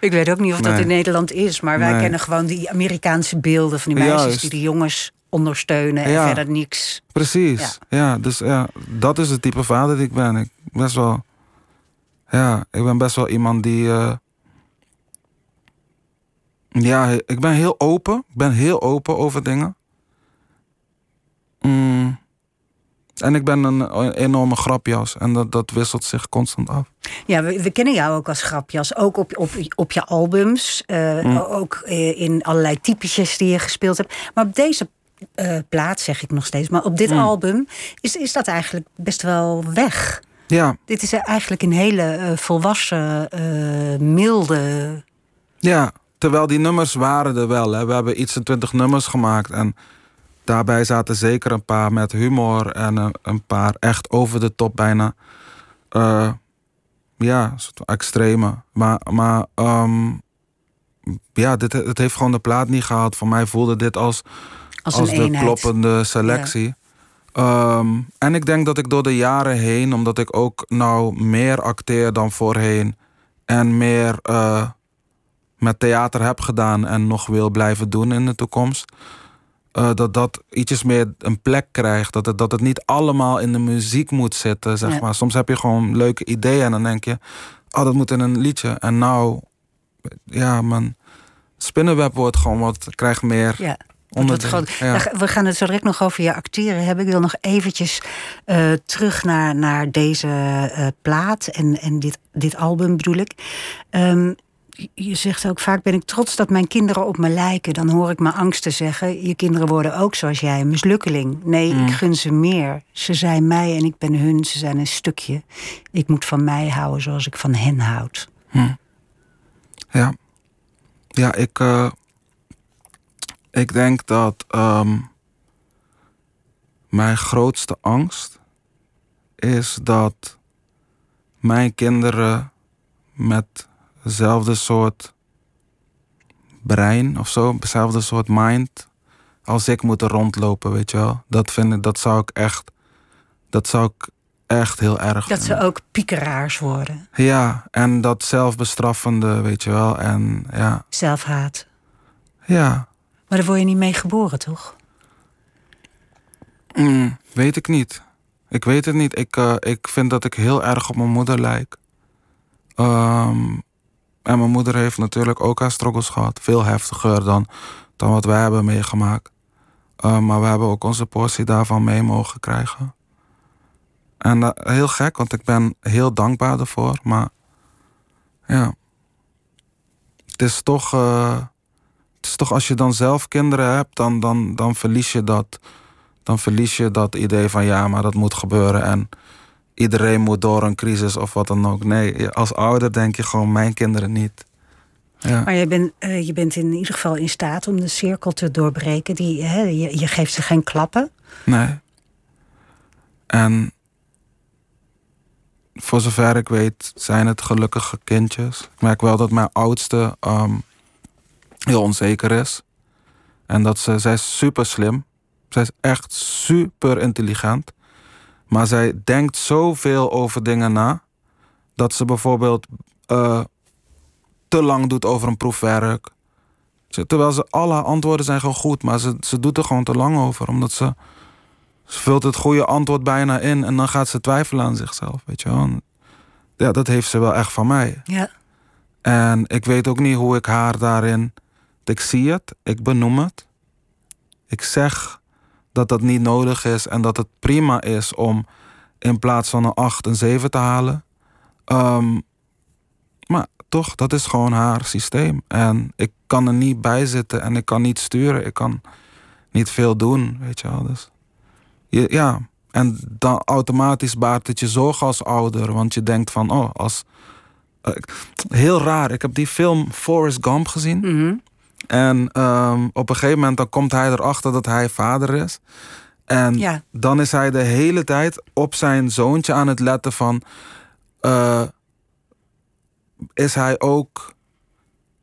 Ik weet ook niet of dat in Nederland is, maar wij Nee. kennen gewoon die Amerikaanse beelden van die meisjes Juist. die de jongens ondersteunen en Ja. verder niks. Precies. Ja. dus ja, dat is het type vader die ik ben. Ik best wel. Ja, ik ben best wel iemand die. eh, ja, ik ben heel open. Ik ben heel open over dingen. Mm. En ik ben een, een enorme grapjas. En dat, dat wisselt zich constant af. Ja, we, we kennen jou ook als grapjas, ook op, op, op je albums, eh, Mm. ook eh, in allerlei typetjes die je gespeeld hebt. Maar op deze eh, plaat zeg ik nog steeds, maar op dit Mm. album is, is dat eigenlijk best wel weg. Ja, Dit is eigenlijk een hele eh, volwassen, eh, milde. Ja, terwijl die nummers waren er wel. Hè. We hebben iets van twintig nummers gemaakt. En daarbij zaten zeker een paar met humor. En een, een paar echt over de top bijna. ja, soort extreme. Maar, maar ehm, ja, dit, het heeft gewoon de plaat niet gehaald. Voor mij voelde dit als, Als, als een de eenheid. kloppende selectie. Ehm, en ik denk dat ik door de jaren heen, omdat ik ook nou meer acteer dan voorheen en meer eh, met theater heb gedaan en nog wil blijven doen in de toekomst, eh, dat dat ietsjes meer een plek krijgt. Dat het, dat het niet allemaal in de muziek moet zitten, zeg Ja. maar. Soms heb je gewoon leuke ideeën en dan denk je, oh, dat moet in een liedje. En nou, ja, man, spinnenweb wordt gewoon wat, krijgt meer Ja. Ja. We ga- We gaan het zo direct nog over je acteren hebben. Ik wil nog eventjes eh, terug naar, naar deze eh, plaat en, en dit, dit album bedoel ik. Ehm, je- zegt ook vaak, ben ik trots dat mijn kinderen op me lijken. Dan hoor ik mijn angsten zeggen, je kinderen worden ook zoals jij, een mislukkeling. Nee, Mm. ik gun ze meer. Ze zijn mij en ik ben hun, ze zijn een stukje. Ik moet van mij houden zoals ik van hen houd. Ja. Ja, ik, eh, ik denk dat ehm, mijn grootste angst is dat mijn kinderen met dezelfde soort brein of zo, dezelfde soort mind als ik moeten rondlopen, weet je wel. Dat vind ik, dat zou ik echt, dat zou ik echt heel erg Dat vinden. ze ook piekeraars worden. Ja, en dat zelfbestraffende, weet je wel. En ja, Zelfhaat. ja. Maar daar word je niet mee geboren, toch? Mm, weet ik niet. Ik weet het niet. Ik, eh, ik vind dat ik heel erg op mijn moeder lijk. Ehm, en mijn moeder heeft natuurlijk ook haar struggles gehad. Veel heftiger dan, dan wat wij hebben meegemaakt. Ehm, maar we hebben ook onze portie daarvan mee mogen krijgen. En dat, heel gek, want ik ben heel dankbaar ervoor. Maar ja, het is toch, eh, het is toch als je dan zelf kinderen hebt, dan, dan, dan, verlies je dat, dan verlies je dat idee van ja, maar dat moet gebeuren. En iedereen moet door een crisis of wat dan ook. Nee, als ouder denk je gewoon mijn kinderen niet. Ja. Maar je bent, eh, je bent in ieder geval in staat om de cirkel te doorbreken. Die, hè, je, je geeft ze geen klappen. Nee. En voor zover ik weet zijn het gelukkige kindjes. Ik merk wel dat mijn oudste ehm, heel onzeker is. En dat ze, zij is super slim. Zij is echt super intelligent. Maar zij denkt zoveel over dingen na. Dat ze bijvoorbeeld eh, te lang doet over een proefwerk. Terwijl ze alle antwoorden zijn gewoon goed, maar ze, ze doet er gewoon te lang over. Omdat ze, ze vult het goede antwoord bijna in en dan gaat ze twijfelen aan zichzelf. Weet je wel. Ja, dat heeft ze wel echt van mij. Ja. En ik weet ook niet hoe ik haar daarin. Ik zie het, ik benoem het. Ik zeg dat dat niet nodig is en dat het prima is om in plaats van een 8 een 7 te halen. Ehm, maar toch, dat is gewoon haar systeem. En ik kan er niet bij zitten en ik kan niet sturen. Ik kan niet veel doen, weet je wel. Dus, ja, en dan automatisch baart het je zorgen als ouder. Want je denkt van, oh, als... Uh, heel raar, ik heb die film Forrest Gump gezien. Mhm. En um, op een gegeven moment dan komt hij erachter dat hij vader is. En Ja. dan is hij de hele tijd op zijn zoontje aan het letten van... Uh, is hij ook...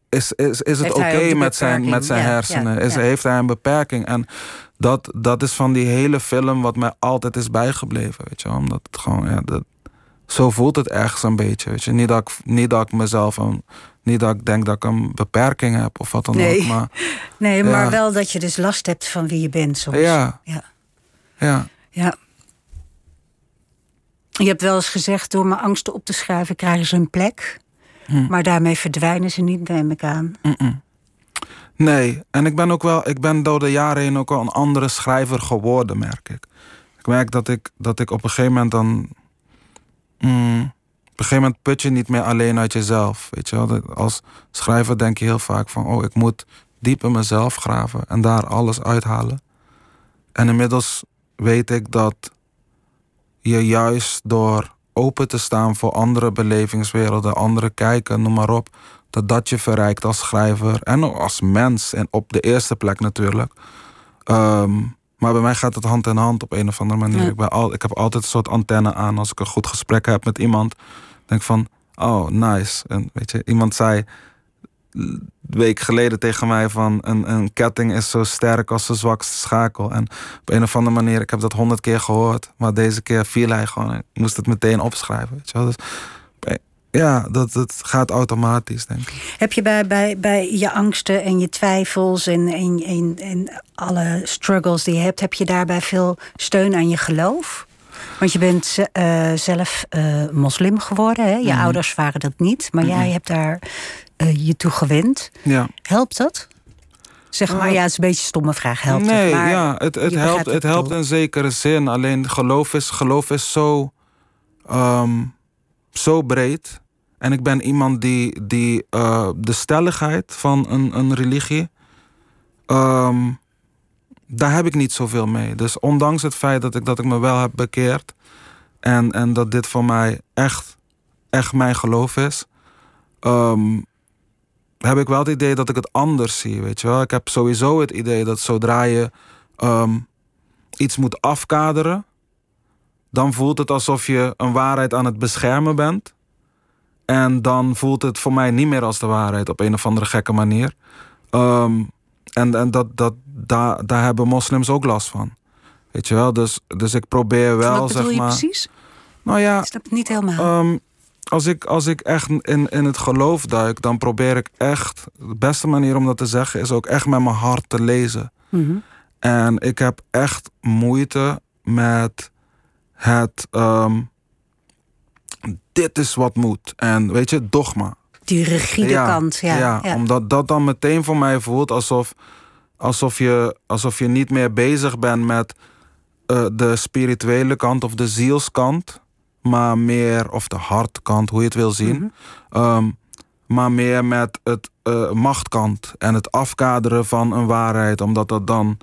Is, is, is het oké met zijn, met zijn Ja, hersenen? ja, is, ja. Heeft hij een beperking? En dat, dat is van die hele film wat mij altijd is bijgebleven. Weet je wel? Omdat het gewoon... Ja, dat, zo voelt het ergens een beetje. Weet je? Niet, dat ik, niet dat ik mezelf... Een, niet dat ik denk dat ik een beperking heb of wat dan Nee. ook. Maar <laughs> Nee, maar Ja. wel dat je dus last hebt van wie je bent soms. ja, Ja. ja. ja. Je hebt wel eens gezegd, door mijn angsten op te schrijven krijgen ze een plek. Hm. Maar daarmee verdwijnen ze niet, neem ik aan. Nee, en ik ben ook wel, ik ben door de jaren heen ook wel een andere schrijver geworden, merk ik. Ik merk dat ik, dat ik op een gegeven moment dan. Mm, op een gegeven moment put je niet meer alleen uit jezelf. Weet je Als schrijver denk je heel vaak van: oh, ik moet diep in mezelf graven en daar alles uithalen. En inmiddels weet ik dat je juist door open te staan voor andere belevingswerelden, andere kijken, noem maar op, dat dat je verrijkt als schrijver en als mens. En op de eerste plek natuurlijk. Ehm, maar bij mij gaat het hand in hand op een of andere manier. Ja. Ik, ben al, ik heb altijd een soort antenne aan als ik een goed gesprek heb met iemand. Denk van, oh, nice. En weet je, iemand zei een week geleden tegen mij van een, een ketting is zo sterk als de zwakste schakel. En op een of andere manier, ik heb dat honderd keer gehoord, maar deze keer viel hij gewoon. Ik moest het meteen opschrijven. Weet je wel? Dus, ja, dat, dat gaat automatisch, denk ik. Heb je bij, bij, bij je angsten en je twijfels en, en, en, en alle struggles die je hebt, heb je daarbij veel steun aan je geloof? Want je bent eh, zelf eh, moslim geworden, hè? je Mhm. ouders waren dat niet, maar jij hebt daar eh, je toe gewend. Ja. Helpt dat? Zeg maar, ja, het is een beetje een stomme vraag. Helpt nee, het? Maar ja, het, het helpt, het helpt in zekere zin. Alleen geloof is, geloof is zo, ehm, zo breed. En ik ben iemand die, die eh, de stelligheid van een, een religie. ehm, daar heb ik niet zoveel mee. Dus ondanks het feit dat ik, dat ik me wel heb bekeerd. En, en dat dit voor mij echt, echt mijn geloof is. ehm, heb ik wel het idee dat ik het anders zie, weet je wel. Ik heb sowieso het idee dat zodra je ehm, iets moet afkaderen... dan voelt het alsof je een waarheid aan het beschermen bent. En dan voelt het voor mij niet meer als de waarheid op een of andere gekke manier. Ehm, en en dat, dat, daar, daar hebben moslims ook last van. Weet je wel, dus, dus ik probeer wel, Wat zeg je maar... precies? Nou ja, Ik snap het niet helemaal. Ehm, als, ik, als ik echt in, in het geloof duik, dan probeer ik echt. De beste manier om dat te zeggen is ook echt met mijn hart te lezen. Mhm. En ik heb echt moeite met het. ehm, dit is wat moet. En weet je, dogma. Die rigide kant, ja. ja, ja. omdat dat dan meteen voor mij voelt alsof, alsof, je, alsof je niet meer bezig bent met eh, de spirituele kant of de zielskant, maar meer, of de hartkant, hoe je het wil zien, Mhm. Ehm, maar meer met het eh, machtkant en het afkaderen van een waarheid, omdat dat dan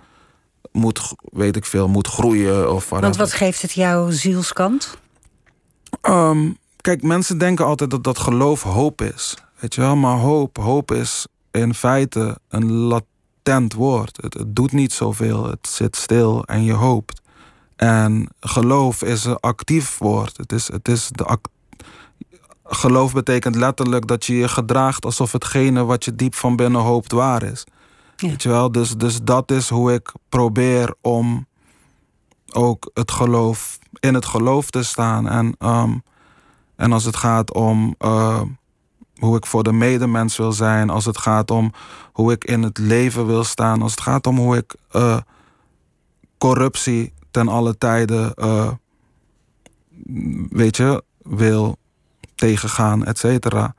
moet, weet ik veel, moet groeien of Want wat geeft het jouw zielskant? Ehm, kijk, mensen denken altijd dat dat geloof hoop is. Weet je wel, maar hoop, hoop is in feite een latent woord. Het, het doet niet zoveel, het zit stil en je hoopt. En geloof is een actief woord. Het is, het is de geloof betekent letterlijk dat je je gedraagt alsof hetgene wat je diep van binnen hoopt waar is. Ja. Dus, dus dat is hoe ik probeer om ook het geloof in het geloof te staan. En, ehm, en als het gaat om eh, hoe ik voor de medemens wil zijn, als het gaat om hoe ik in het leven wil staan, als het gaat om hoe ik eh, corruptie ten alle tijden, eh, weet je, wil tegengaan, et cetera.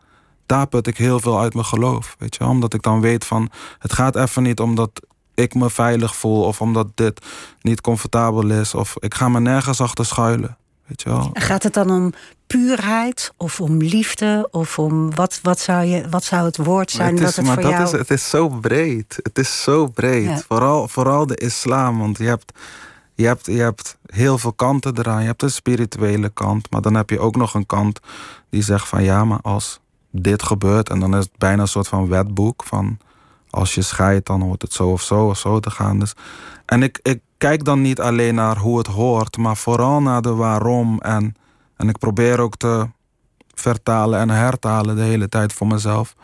Daar put ik heel veel uit mijn geloof. Weet je, omdat ik dan weet van het gaat even niet omdat ik me veilig voel of omdat dit niet comfortabel is of ik ga me nergens achter schuilen. Weet je wel? Gaat het dan om puurheid of om liefde? Of om wat, wat, zou, je, wat zou het woord zijn het dat is, het maar voor dat jou... is, het is zo breed. Het is zo breed. Ja. Vooral, vooral de islam. Want je hebt, je, hebt, je hebt heel veel kanten eraan. Je hebt een spirituele kant. Maar dan heb je ook nog een kant die zegt van ja, maar als dit gebeurt. En dan is het bijna een soort van wetboek. Van als je scheidt, dan hoort het zo of zo of zo te gaan. Dus, en ik, ik kijk dan niet alleen naar hoe het hoort. Maar vooral naar de waarom. En, en ik probeer ook te vertalen en hertalen de hele tijd voor mezelf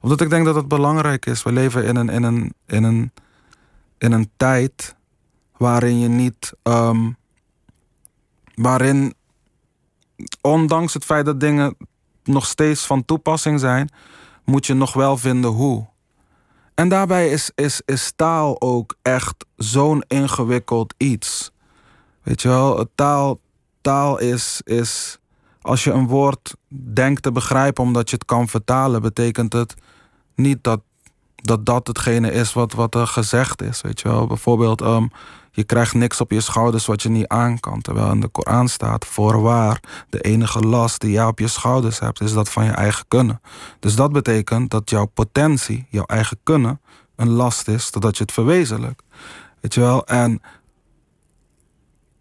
omdat ik denk dat het belangrijk is. We leven in een, in een, in een, in een tijd waarin je niet. ehm, waarin, ondanks het feit dat dingen nog steeds van toepassing zijn, moet je nog wel vinden hoe. En daarbij is, is, is taal ook echt zo'n ingewikkeld iets. Weet je wel, taal, taal is, is. Als je een woord denkt te begrijpen omdat je het kan vertalen, betekent het niet dat dat, dat hetgene is wat, wat er gezegd is. Weet je wel, bijvoorbeeld, ehm, je krijgt niks op je schouders wat je niet aan kan. Terwijl in de Koran staat: voorwaar, de enige last die jij op je schouders hebt, is dat van je eigen kunnen. Dus dat betekent dat jouw potentie, jouw eigen kunnen, een last is totdat je het verwezenlijkt. Weet je wel, en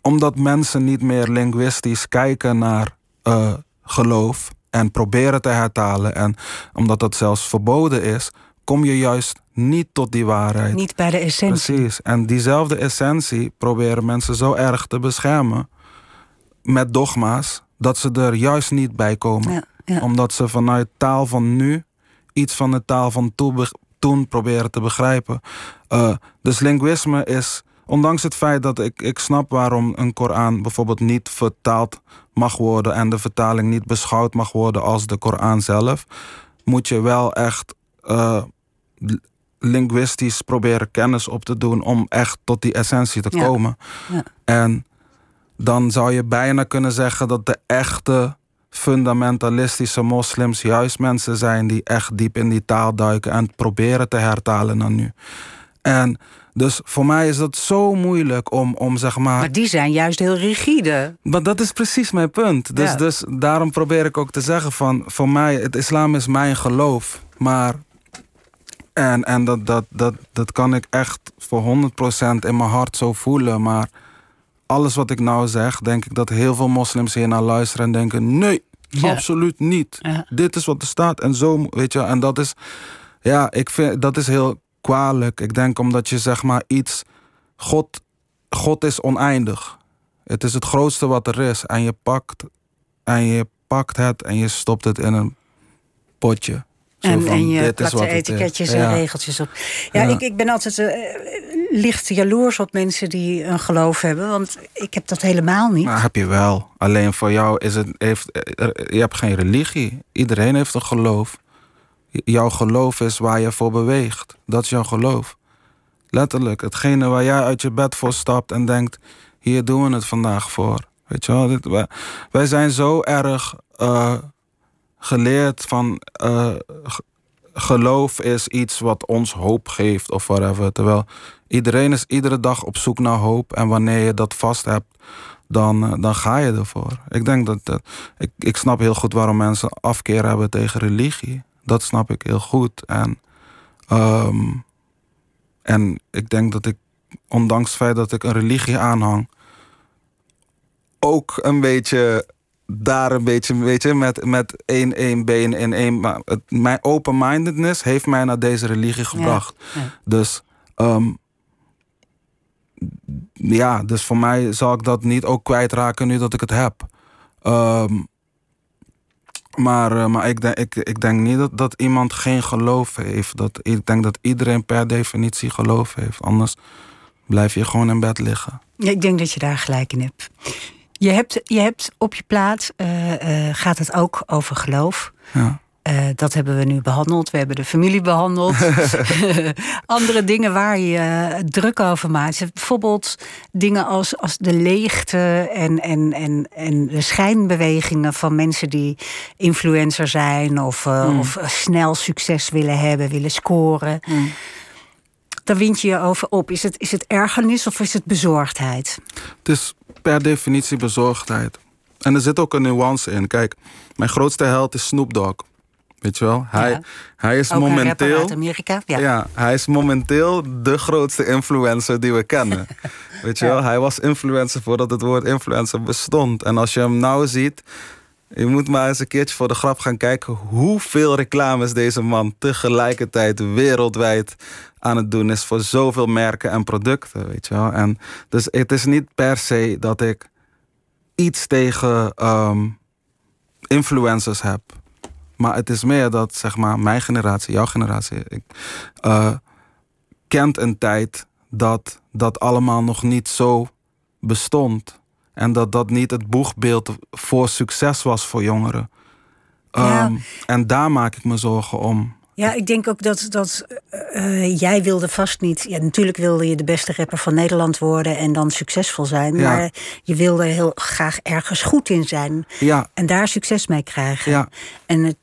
omdat mensen niet meer linguïstisch kijken naar eh, geloof en proberen te hertalen, en omdat dat zelfs verboden is, kom je juist niet tot die waarheid. Niet bij de essentie. Precies. En diezelfde essentie proberen mensen zo erg te beschermen met dogma's, dat ze er juist niet bij komen. Ja, ja. Omdat ze vanuit taal van nu iets van de taal van toen proberen te begrijpen. Eh, dus linguïsme is, ondanks het feit dat ik, ik snap waarom een Koran bijvoorbeeld niet vertaald mag worden en de vertaling niet beschouwd mag worden als de Koran zelf, moet je wel echt eh, l- linguïstisch proberen kennis op te doen om echt tot die essentie te Ja. komen. Ja. En dan zou je bijna kunnen zeggen dat de echte fundamentalistische moslims juist mensen zijn die echt diep in die taal duiken en proberen te hertalen naar nu. En dus voor mij is dat zo moeilijk om, om zeg maar. Maar die zijn juist heel rigide. Maar dat is precies mijn punt. Dus, Ja. dus daarom probeer ik ook te zeggen van... voor mij, het islam is mijn geloof. Maar... En, en dat, dat, dat, dat kan ik echt voor 100% in mijn hart zo voelen. Maar alles wat ik nou zeg... denk ik dat heel veel moslims hier naar luisteren en denken... nee, Ja. absoluut niet. Ja. Dit is wat er staat en zo, weet je. En dat is... Ja, ik vind, dat is heel kwalijk. Ik denk omdat je zeg maar iets... God, God is oneindig. Het is het grootste wat er is. En je pakt, en je pakt het en je stopt het in een potje. En, van, en je plakt er etiketjes en Ja. regeltjes op. Ja, Ja. Ik, ik ben altijd eh, licht jaloers op mensen die een geloof hebben. Want ik heb dat helemaal niet. Maar heb je wel. Alleen voor jou is het. Heeft, er- je hebt geen religie. Iedereen heeft een geloof. Jouw geloof is waar je voor beweegt. Dat is jouw geloof. Letterlijk. Hetgene waar jij uit je bed voor stapt en denkt: hier doen we het vandaag voor. Weet je wel? Dit, wij, wij zijn zo erg eh, geleerd van eh, geloof is iets wat ons hoop geeft of whatever. Terwijl iedereen is iedere dag op zoek naar hoop. En wanneer je dat vast hebt, dan, eh, dan ga je ervoor. Ik denk dat, dat ik, ik snap heel goed waarom mensen afkeer hebben tegen religie. Dat snap ik heel goed. En, ehm, en ik denk dat ik, ondanks het feit dat ik een religie aanhang, ook een beetje daar een beetje, weet je, met, met één, één been in één. Maar het, mijn open-mindedness heeft mij naar deze religie gebracht. ja. Dus ehm, ja, dus voor mij zal ik dat niet ook kwijtraken nu dat ik het heb. Ehm, maar eh, maar ik, denk, ik, ik denk niet dat, dat iemand geen geloof heeft. Dat, ik denk dat iedereen per definitie geloof heeft. Anders blijf je gewoon in bed liggen. Ja, ik denk dat je daar gelijk in hebt. Je hebt, je hebt op je plaat, eh, eh, gaat het ook over geloof. Ja. Eh, dat hebben we nu behandeld. We hebben de familie behandeld. <laughs> <laughs> Andere dingen waar je druk over maakt. Bijvoorbeeld dingen als, als de leegte en, en, en, en de schijnbewegingen van mensen die influencer zijn of, eh, of snel succes willen hebben, willen scoren. Daar wind je je over op. Is het, is het ergernis of is het bezorgdheid? Het is per definitie bezorgdheid. En er zit ook een nuance in. Kijk, mijn grootste held is Snoop Dogg. Weet je wel? Hij, Ja. hij is Ook momenteel. uit Amerika. Ja. Ja. hij is momenteel de grootste influencer die we kennen. <laughs> Weet je wel? Hij was influencer voordat het woord influencer bestond. En als je hem nou ziet, je moet maar eens een keertje voor de grap gaan kijken hoeveel reclames deze man tegelijkertijd wereldwijd aan het doen is voor zoveel merken en producten. Weet je wel? En dus het is niet per se dat ik iets tegen ehm, influencers heb. Maar het is meer dat, zeg maar, mijn generatie, jouw generatie, ik, eh, kent een tijd dat dat allemaal nog niet zo bestond. En dat dat niet het boegbeeld voor succes was voor jongeren. Ja. Ehm, en daar maak ik me zorgen om. Ja, ik denk ook dat, dat eh, jij wilde vast niet. Ja, natuurlijk wilde je de beste rapper van Nederland worden en dan succesvol zijn. Ja. Maar je wilde heel graag ergens goed in zijn Ja, en daar succes mee krijgen. Ja. En het,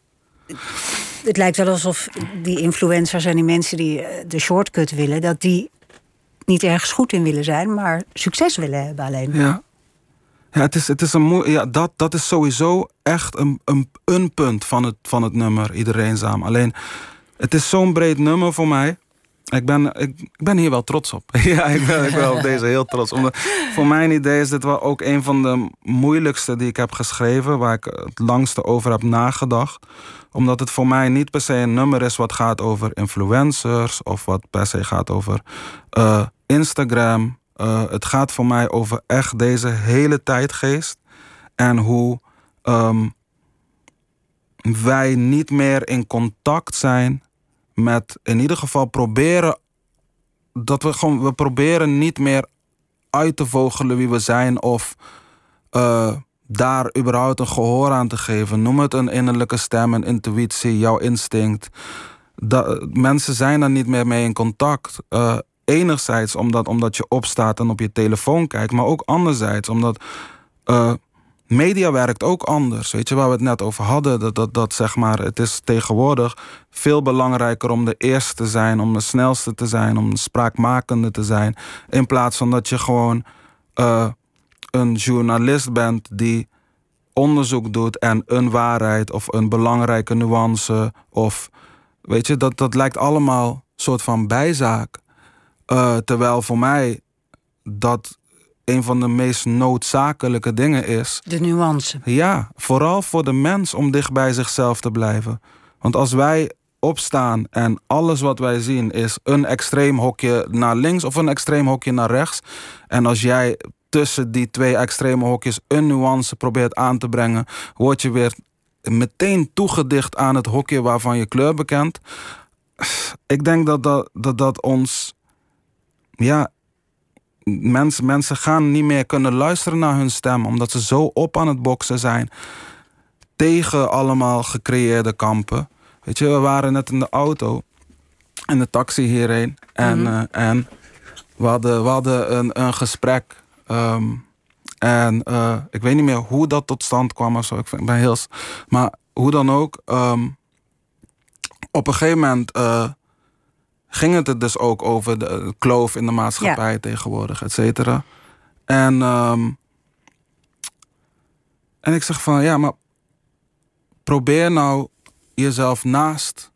het lijkt wel alsof die influencers en die mensen die eh, de shortcut willen, dat die niet ergens goed in willen zijn, maar succes willen hebben alleen. Ja. Ja, het is, het is een ja dat, dat is sowieso echt een, een, een punt van het, van het nummer, iedereen samen. Alleen, het is zo'n breed nummer voor mij. Ik ben, ik, ik ben hier wel trots op. <laughs> ja, ik ben, ik ben op deze heel trots. Omdat, voor mijn idee is dit wel ook een van de moeilijkste die ik heb geschreven. Waar ik het langste over heb nagedacht. Omdat het voor mij niet per se een nummer is wat gaat over influencers. Of wat per se gaat over eh, Instagram. Eh, het gaat voor mij over echt deze hele tijdgeest. En hoe ehm, wij niet meer in contact zijn met in ieder geval proberen dat we gewoon we proberen niet meer uit te vogelen wie we zijn of eh, daar überhaupt een gehoor aan te geven. Noem het een innerlijke stem, een intuïtie, jouw instinct. Mensen zijn daar niet meer mee in contact. Eh, enerzijds omdat, omdat je opstaat en op je telefoon kijkt, maar ook anderzijds omdat eh, media werkt ook anders. Weet je waar we het net over hadden? Dat, dat, dat zeg maar, het is tegenwoordig veel belangrijker om de eerste te zijn, om de snelste te zijn, om de spraakmakende te zijn. In plaats van dat je gewoon eh, een journalist bent die onderzoek doet en een waarheid of een belangrijke nuance of weet je, dat, dat lijkt allemaal soort van bijzaak. Eh, terwijl voor mij dat een van de meest noodzakelijke dingen is. De nuance. Ja, vooral voor de mens om dicht bij zichzelf te blijven. Want als wij opstaan en alles wat wij zien is een extreem hokje naar links of een extreem hokje naar rechts. En als jij tussen die twee extreme hokjes een nuance probeert aan te brengen, word je weer meteen toegedicht aan het hokje waarvan je kleur bekent. Ik denk dat dat, dat, dat ons. Ja, mensen, mensen gaan niet meer kunnen luisteren naar hun stem, omdat ze zo op aan het boksen zijn tegen allemaal gecreëerde kampen. Weet je, we waren net in de auto, in de taxi hierheen, en, eh, en we hadden, we hadden een, een gesprek. ehm, En eh, ik weet niet meer hoe dat tot stand kwam of zo. Ik, ben heel. Maar hoe dan ook. ehm, op een gegeven moment eh, ging het er dus ook over de eh, kloof in de maatschappij tegenwoordig, et cetera. En, ehm, en ik zeg van ja, maar probeer nou jezelf naast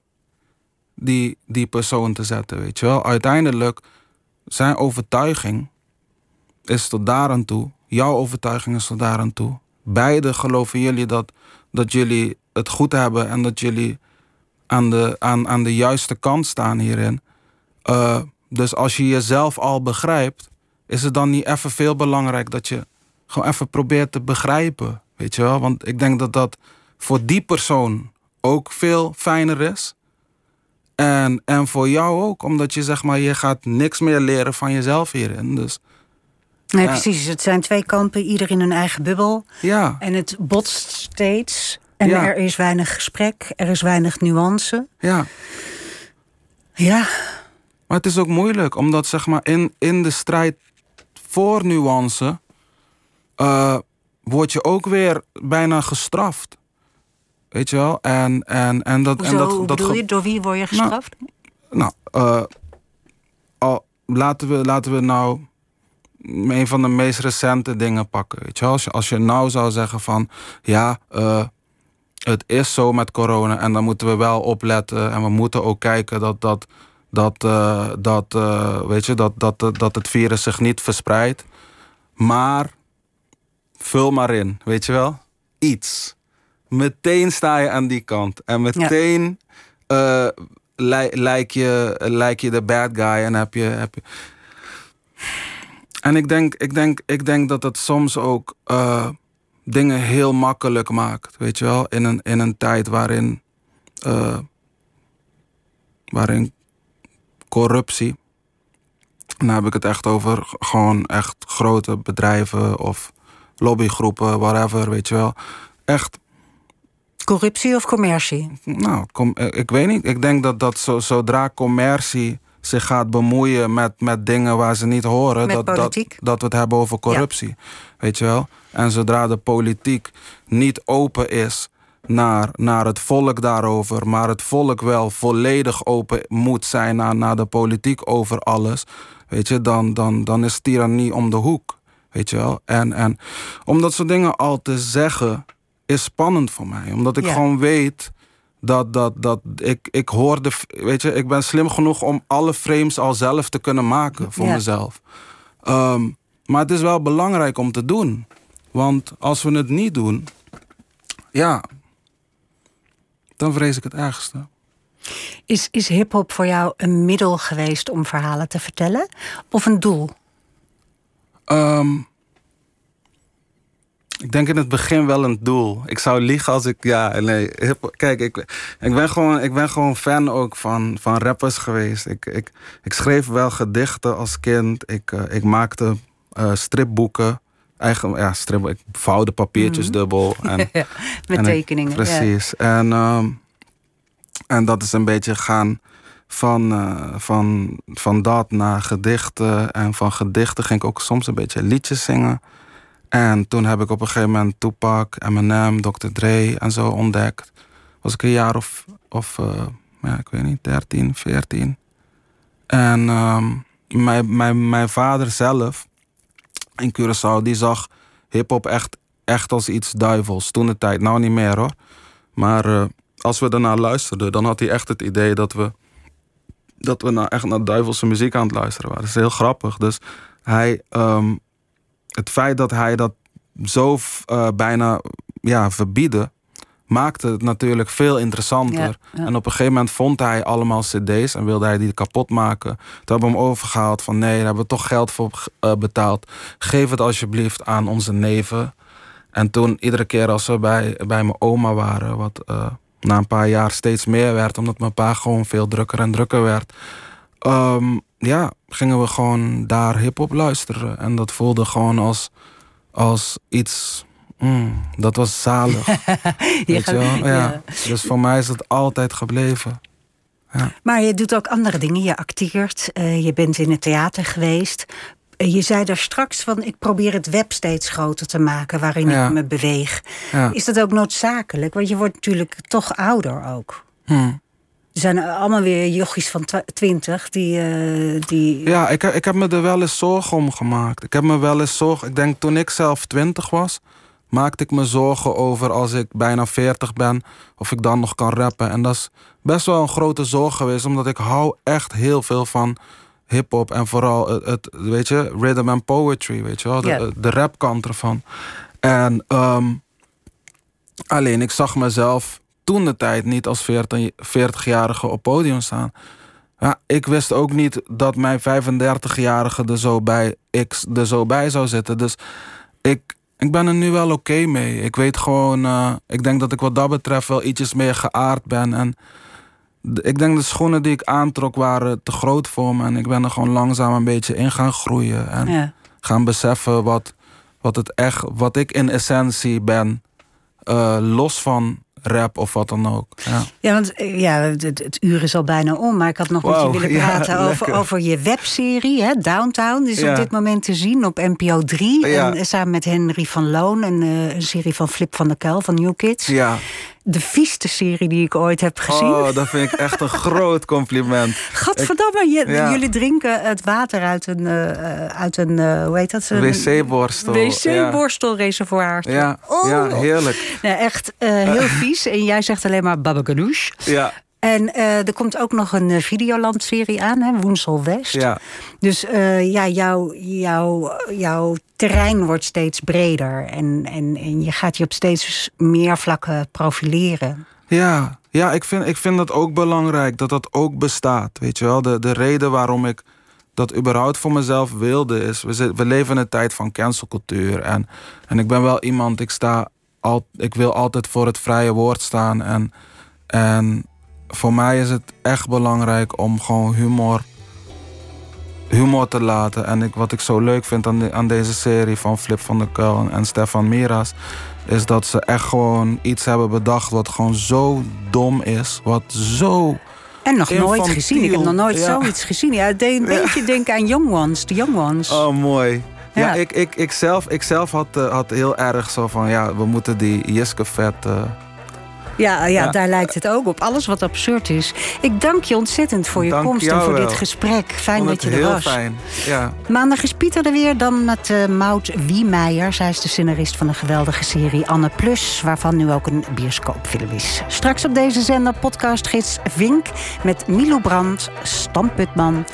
die, die persoon te zetten, weet je wel. Uiteindelijk, zijn overtuiging is tot daar aan toe. Jouw overtuiging is tot daar aan toe. Beide geloven jullie dat, dat jullie het goed hebben en dat jullie aan de, aan, aan de juiste kant staan hierin. Eh, dus als je jezelf al begrijpt, is het dan niet even veel belangrijk dat je gewoon even probeert te begrijpen. Weet je wel? Want ik denk dat dat voor die persoon ook veel fijner is. En, en voor jou ook, omdat je zeg maar, je gaat niks meer leren van jezelf hierin. Dus Nee, Ja. precies. Het zijn twee kampen, ieder in hun eigen bubbel. ja, En het botst steeds. En Ja. er is weinig gesprek, er is weinig nuance. ja. Ja, Maar het is ook moeilijk, omdat zeg maar in, in de strijd voor nuance eh, word je ook weer bijna gestraft. Weet je wel? En, en, en dat. hoezo en dat, dat bedoel ge- je? Door wie word je gestraft? Nou, eh, laten, we, laten we nou een van de meest recente dingen pakken. Weet je wel? Als, je, als je nou zou zeggen van ja, eh, het is zo met corona en dan moeten we wel opletten en we moeten ook kijken dat dat. Dat, eh, dat, eh, weet je, dat, dat, dat, dat het virus zich niet verspreidt. Maar vul maar in, weet je wel? Iets. Meteen sta je aan die kant. En meteen eh, lij- lijk, je, lijk je de bad guy en heb je. Heb je... En ik denk, ik, denk, ik denk dat het soms ook eh, dingen heel makkelijk maakt. Weet je wel? In een, in een tijd waarin. eh, waarin corruptie. Dan heb ik het echt over gewoon echt grote bedrijven of lobbygroepen, whatever, weet je wel. Echt Corruptie of commercie? nou, eh, ik weet niet. Ik denk dat, dat zo, zodra commercie zich gaat bemoeien met, met dingen waar ze niet horen, Met dat, dat, politiek. dat we het hebben over corruptie. Weet je wel? En zodra de politiek niet open is naar, naar het volk daarover, maar het volk wel volledig open moet zijn naar, naar de politiek over alles, weet je, dan, dan, dan is tirannie om de hoek. Weet je wel? En, en om dat soort dingen al te zeggen, is spannend voor mij. Omdat ik Ja. gewoon weet dat, dat, dat ik, ik hoor de. Weet je, ik ben slim genoeg om alle frames al zelf te kunnen maken voor Ja. mezelf. Ehm, maar het is wel belangrijk om te doen. Want als we het niet doen, ja, dan vrees ik het ergste. Is, is hip-hop voor jou een middel geweest om verhalen te vertellen? Of een doel? Ehm, ik denk in het begin wel een doel. Ik zou liegen als ik. Ja, nee. hip- Kijk, ik, ik, ben gewoon, ik ben gewoon fan ook van, van rappers geweest. Ik, ik, ik schreef wel gedichten als kind. Ik, eh, ik maakte eh, stripboeken. Eigen, ja, strip, ik vouwde papiertjes dubbel. <laughs> En, met en ik- tekeningen. ja. precies. En, ehm, en dat is een beetje gaan van, eh, van, van dat naar gedichten. En van gedichten ging ik ook soms een beetje liedjes zingen. En toen heb ik op een gegeven moment Tupac, Eminem, Dr. Dre en zo ontdekt. Was ik een jaar of, of eh, ja, ik weet niet, 13, 14. En ehm, mijn, mijn, mijn vader zelf in Curaçao, die zag hip-hop echt, echt als iets duivels. Toen de tijd, nou niet meer hoor. Maar eh, als we daarnaar luisterden, dan had hij echt het idee dat we, dat we nou echt naar duivelse muziek aan het luisteren waren. Dat is heel grappig. Dus hij, ehm, het feit dat hij dat zo eh, bijna ja, verbieden, maakte het natuurlijk veel interessanter. Ja, ja. En op een gegeven moment vond hij allemaal cd's en wilde hij die kapot maken. Toen hebben we hem overgehaald van nee, daar hebben we toch geld voor eh, betaald. Geef het alsjeblieft aan onze neven. En toen iedere keer als we bij, bij mijn oma waren, wat eh, na een paar jaar steeds meer werd, omdat mijn pa gewoon veel drukker en drukker werd. ehm, ja, gingen we gewoon daar hip-hop luisteren. En dat voelde gewoon als, als iets. Mm, dat was zalig. <laughs> weet je wel? Ja. ja. Dus voor mij is het altijd gebleven. Maar je doet ook andere dingen. Je acteert, eh, je bent in het theater geweest. Je zei daar straks van, ik probeer het web steeds groter te maken waarin Ja. ik me beweeg. Ja. Is dat ook noodzakelijk? Want je wordt natuurlijk toch ouder ook. Hm. Er zijn allemaal weer jochies van twintig die... eh, die... Ja, ik, heb- ik heb me er wel eens zorgen om gemaakt. Ik heb me wel eens zorgen. Ik denk toen ik zelf 20 was, maakte ik me zorgen over als ik bijna 40 ben, of ik dan nog kan rappen. En dat is best wel een grote zorg geweest, omdat ik hou echt heel veel van hip-hop en vooral het, het, weet je, rhythm and poetry, weet je wel, de, rapkant ervan. En ehm, alleen ik zag mezelf toen de tijd niet als 40 40-jarige op podium staan. Ja, ik wist ook niet dat mijn 35-jarige er zo bij, ik er zo bij zou zitten. Dus ik, ik ben er nu wel oké mee. Ik weet gewoon, eh, ik denk dat ik wat dat betreft wel ietsjes meer geaard ben. En ik denk de schoenen die ik aantrok waren te groot voor me. En ik ben er gewoon langzaam een beetje in gaan groeien. En Ja. gaan beseffen wat, wat, het echt, wat ik in essentie ben. eh, los van rap of wat dan ook. Ja. Ja, want eh, ja, het, het- uur is al bijna om. Maar ik had nog met Wauw, je willen <laughs> ja, praten over, over je webserie, hè, Downtown. Die is Ja. op dit moment te zien op NPO 3. Ja. En, eh, samen met Henry van Loon. En, eh, een serie van Flip van der Kuil van New Kids. ja. De vieste serie die ik ooit heb gezien. Oh, dat vind ik echt een <laughs> groot compliment. Gadverdamme, je, Ja. jullie drinken het water uit een, eh, uit een eh, hoe heet dat? Een Wc-borstel. Wc-borstelreservoir. Ja, Oh. ja, heerlijk. Nee, echt eh, heel <laughs> vies. En jij zegt alleen maar babaganoush. Ja, En eh, er komt ook nog een eh, Videoland-serie aan, hè, Woensel West. ja. Dus eh, ja, jouw, jouw, jouw terrein wordt steeds breder. En, en, en je gaat je op steeds meer vlakken profileren. Ja, ja ik, vind, ik vind dat ook belangrijk, dat dat ook bestaat. Weet je wel, de, de reden waarom ik dat überhaupt voor mezelf wilde is... We, zit- we leven in een tijd van cancelcultuur. En, en ik ben wel iemand, ik, sta al, ik wil altijd voor het vrije woord staan. En, en voor mij is het echt belangrijk om gewoon humor, humor te laten. En ik, wat ik zo leuk vind aan, de- aan deze serie van Flip van der Kuil en, Stefan Miras... is dat ze echt gewoon iets hebben bedacht wat gewoon zo dom is. Wat zo... En nog nooit gezien. Ik heb nog nooit ja. zoiets gezien. Ja, het deed een beetje denken aan Young Ones, de Young Ones. Oh, mooi. Ja, Ja. ik, ik, ik zelf, ik zelf had, eh, had heel erg zo van... ja, we moeten die Jiske vet... eh, Ja, ja, Ja. daar lijkt het ook op. Alles wat absurd is. Ik dank je ontzettend voor je Dank komst en voor wel. dit gesprek. Fijn dat je er heel was. fijn. Ja. Maandag is Pieter er weer, dan met eh Maud Wiemeijer. Zij is de scenarist van een geweldige serie Anne Plus... waarvan nu ook een bioscoopfilm is. Straks op deze zender podcastgids Vink... met Milo Brandt, Stan Putman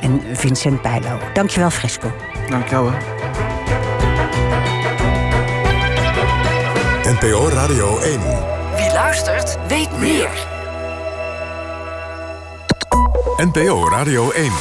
en Vincent Bijlo. Dankjewel, Fresco. Dank jou. hè. NPO Radio 1. Wie luistert, weet meer. NPO Radio 1.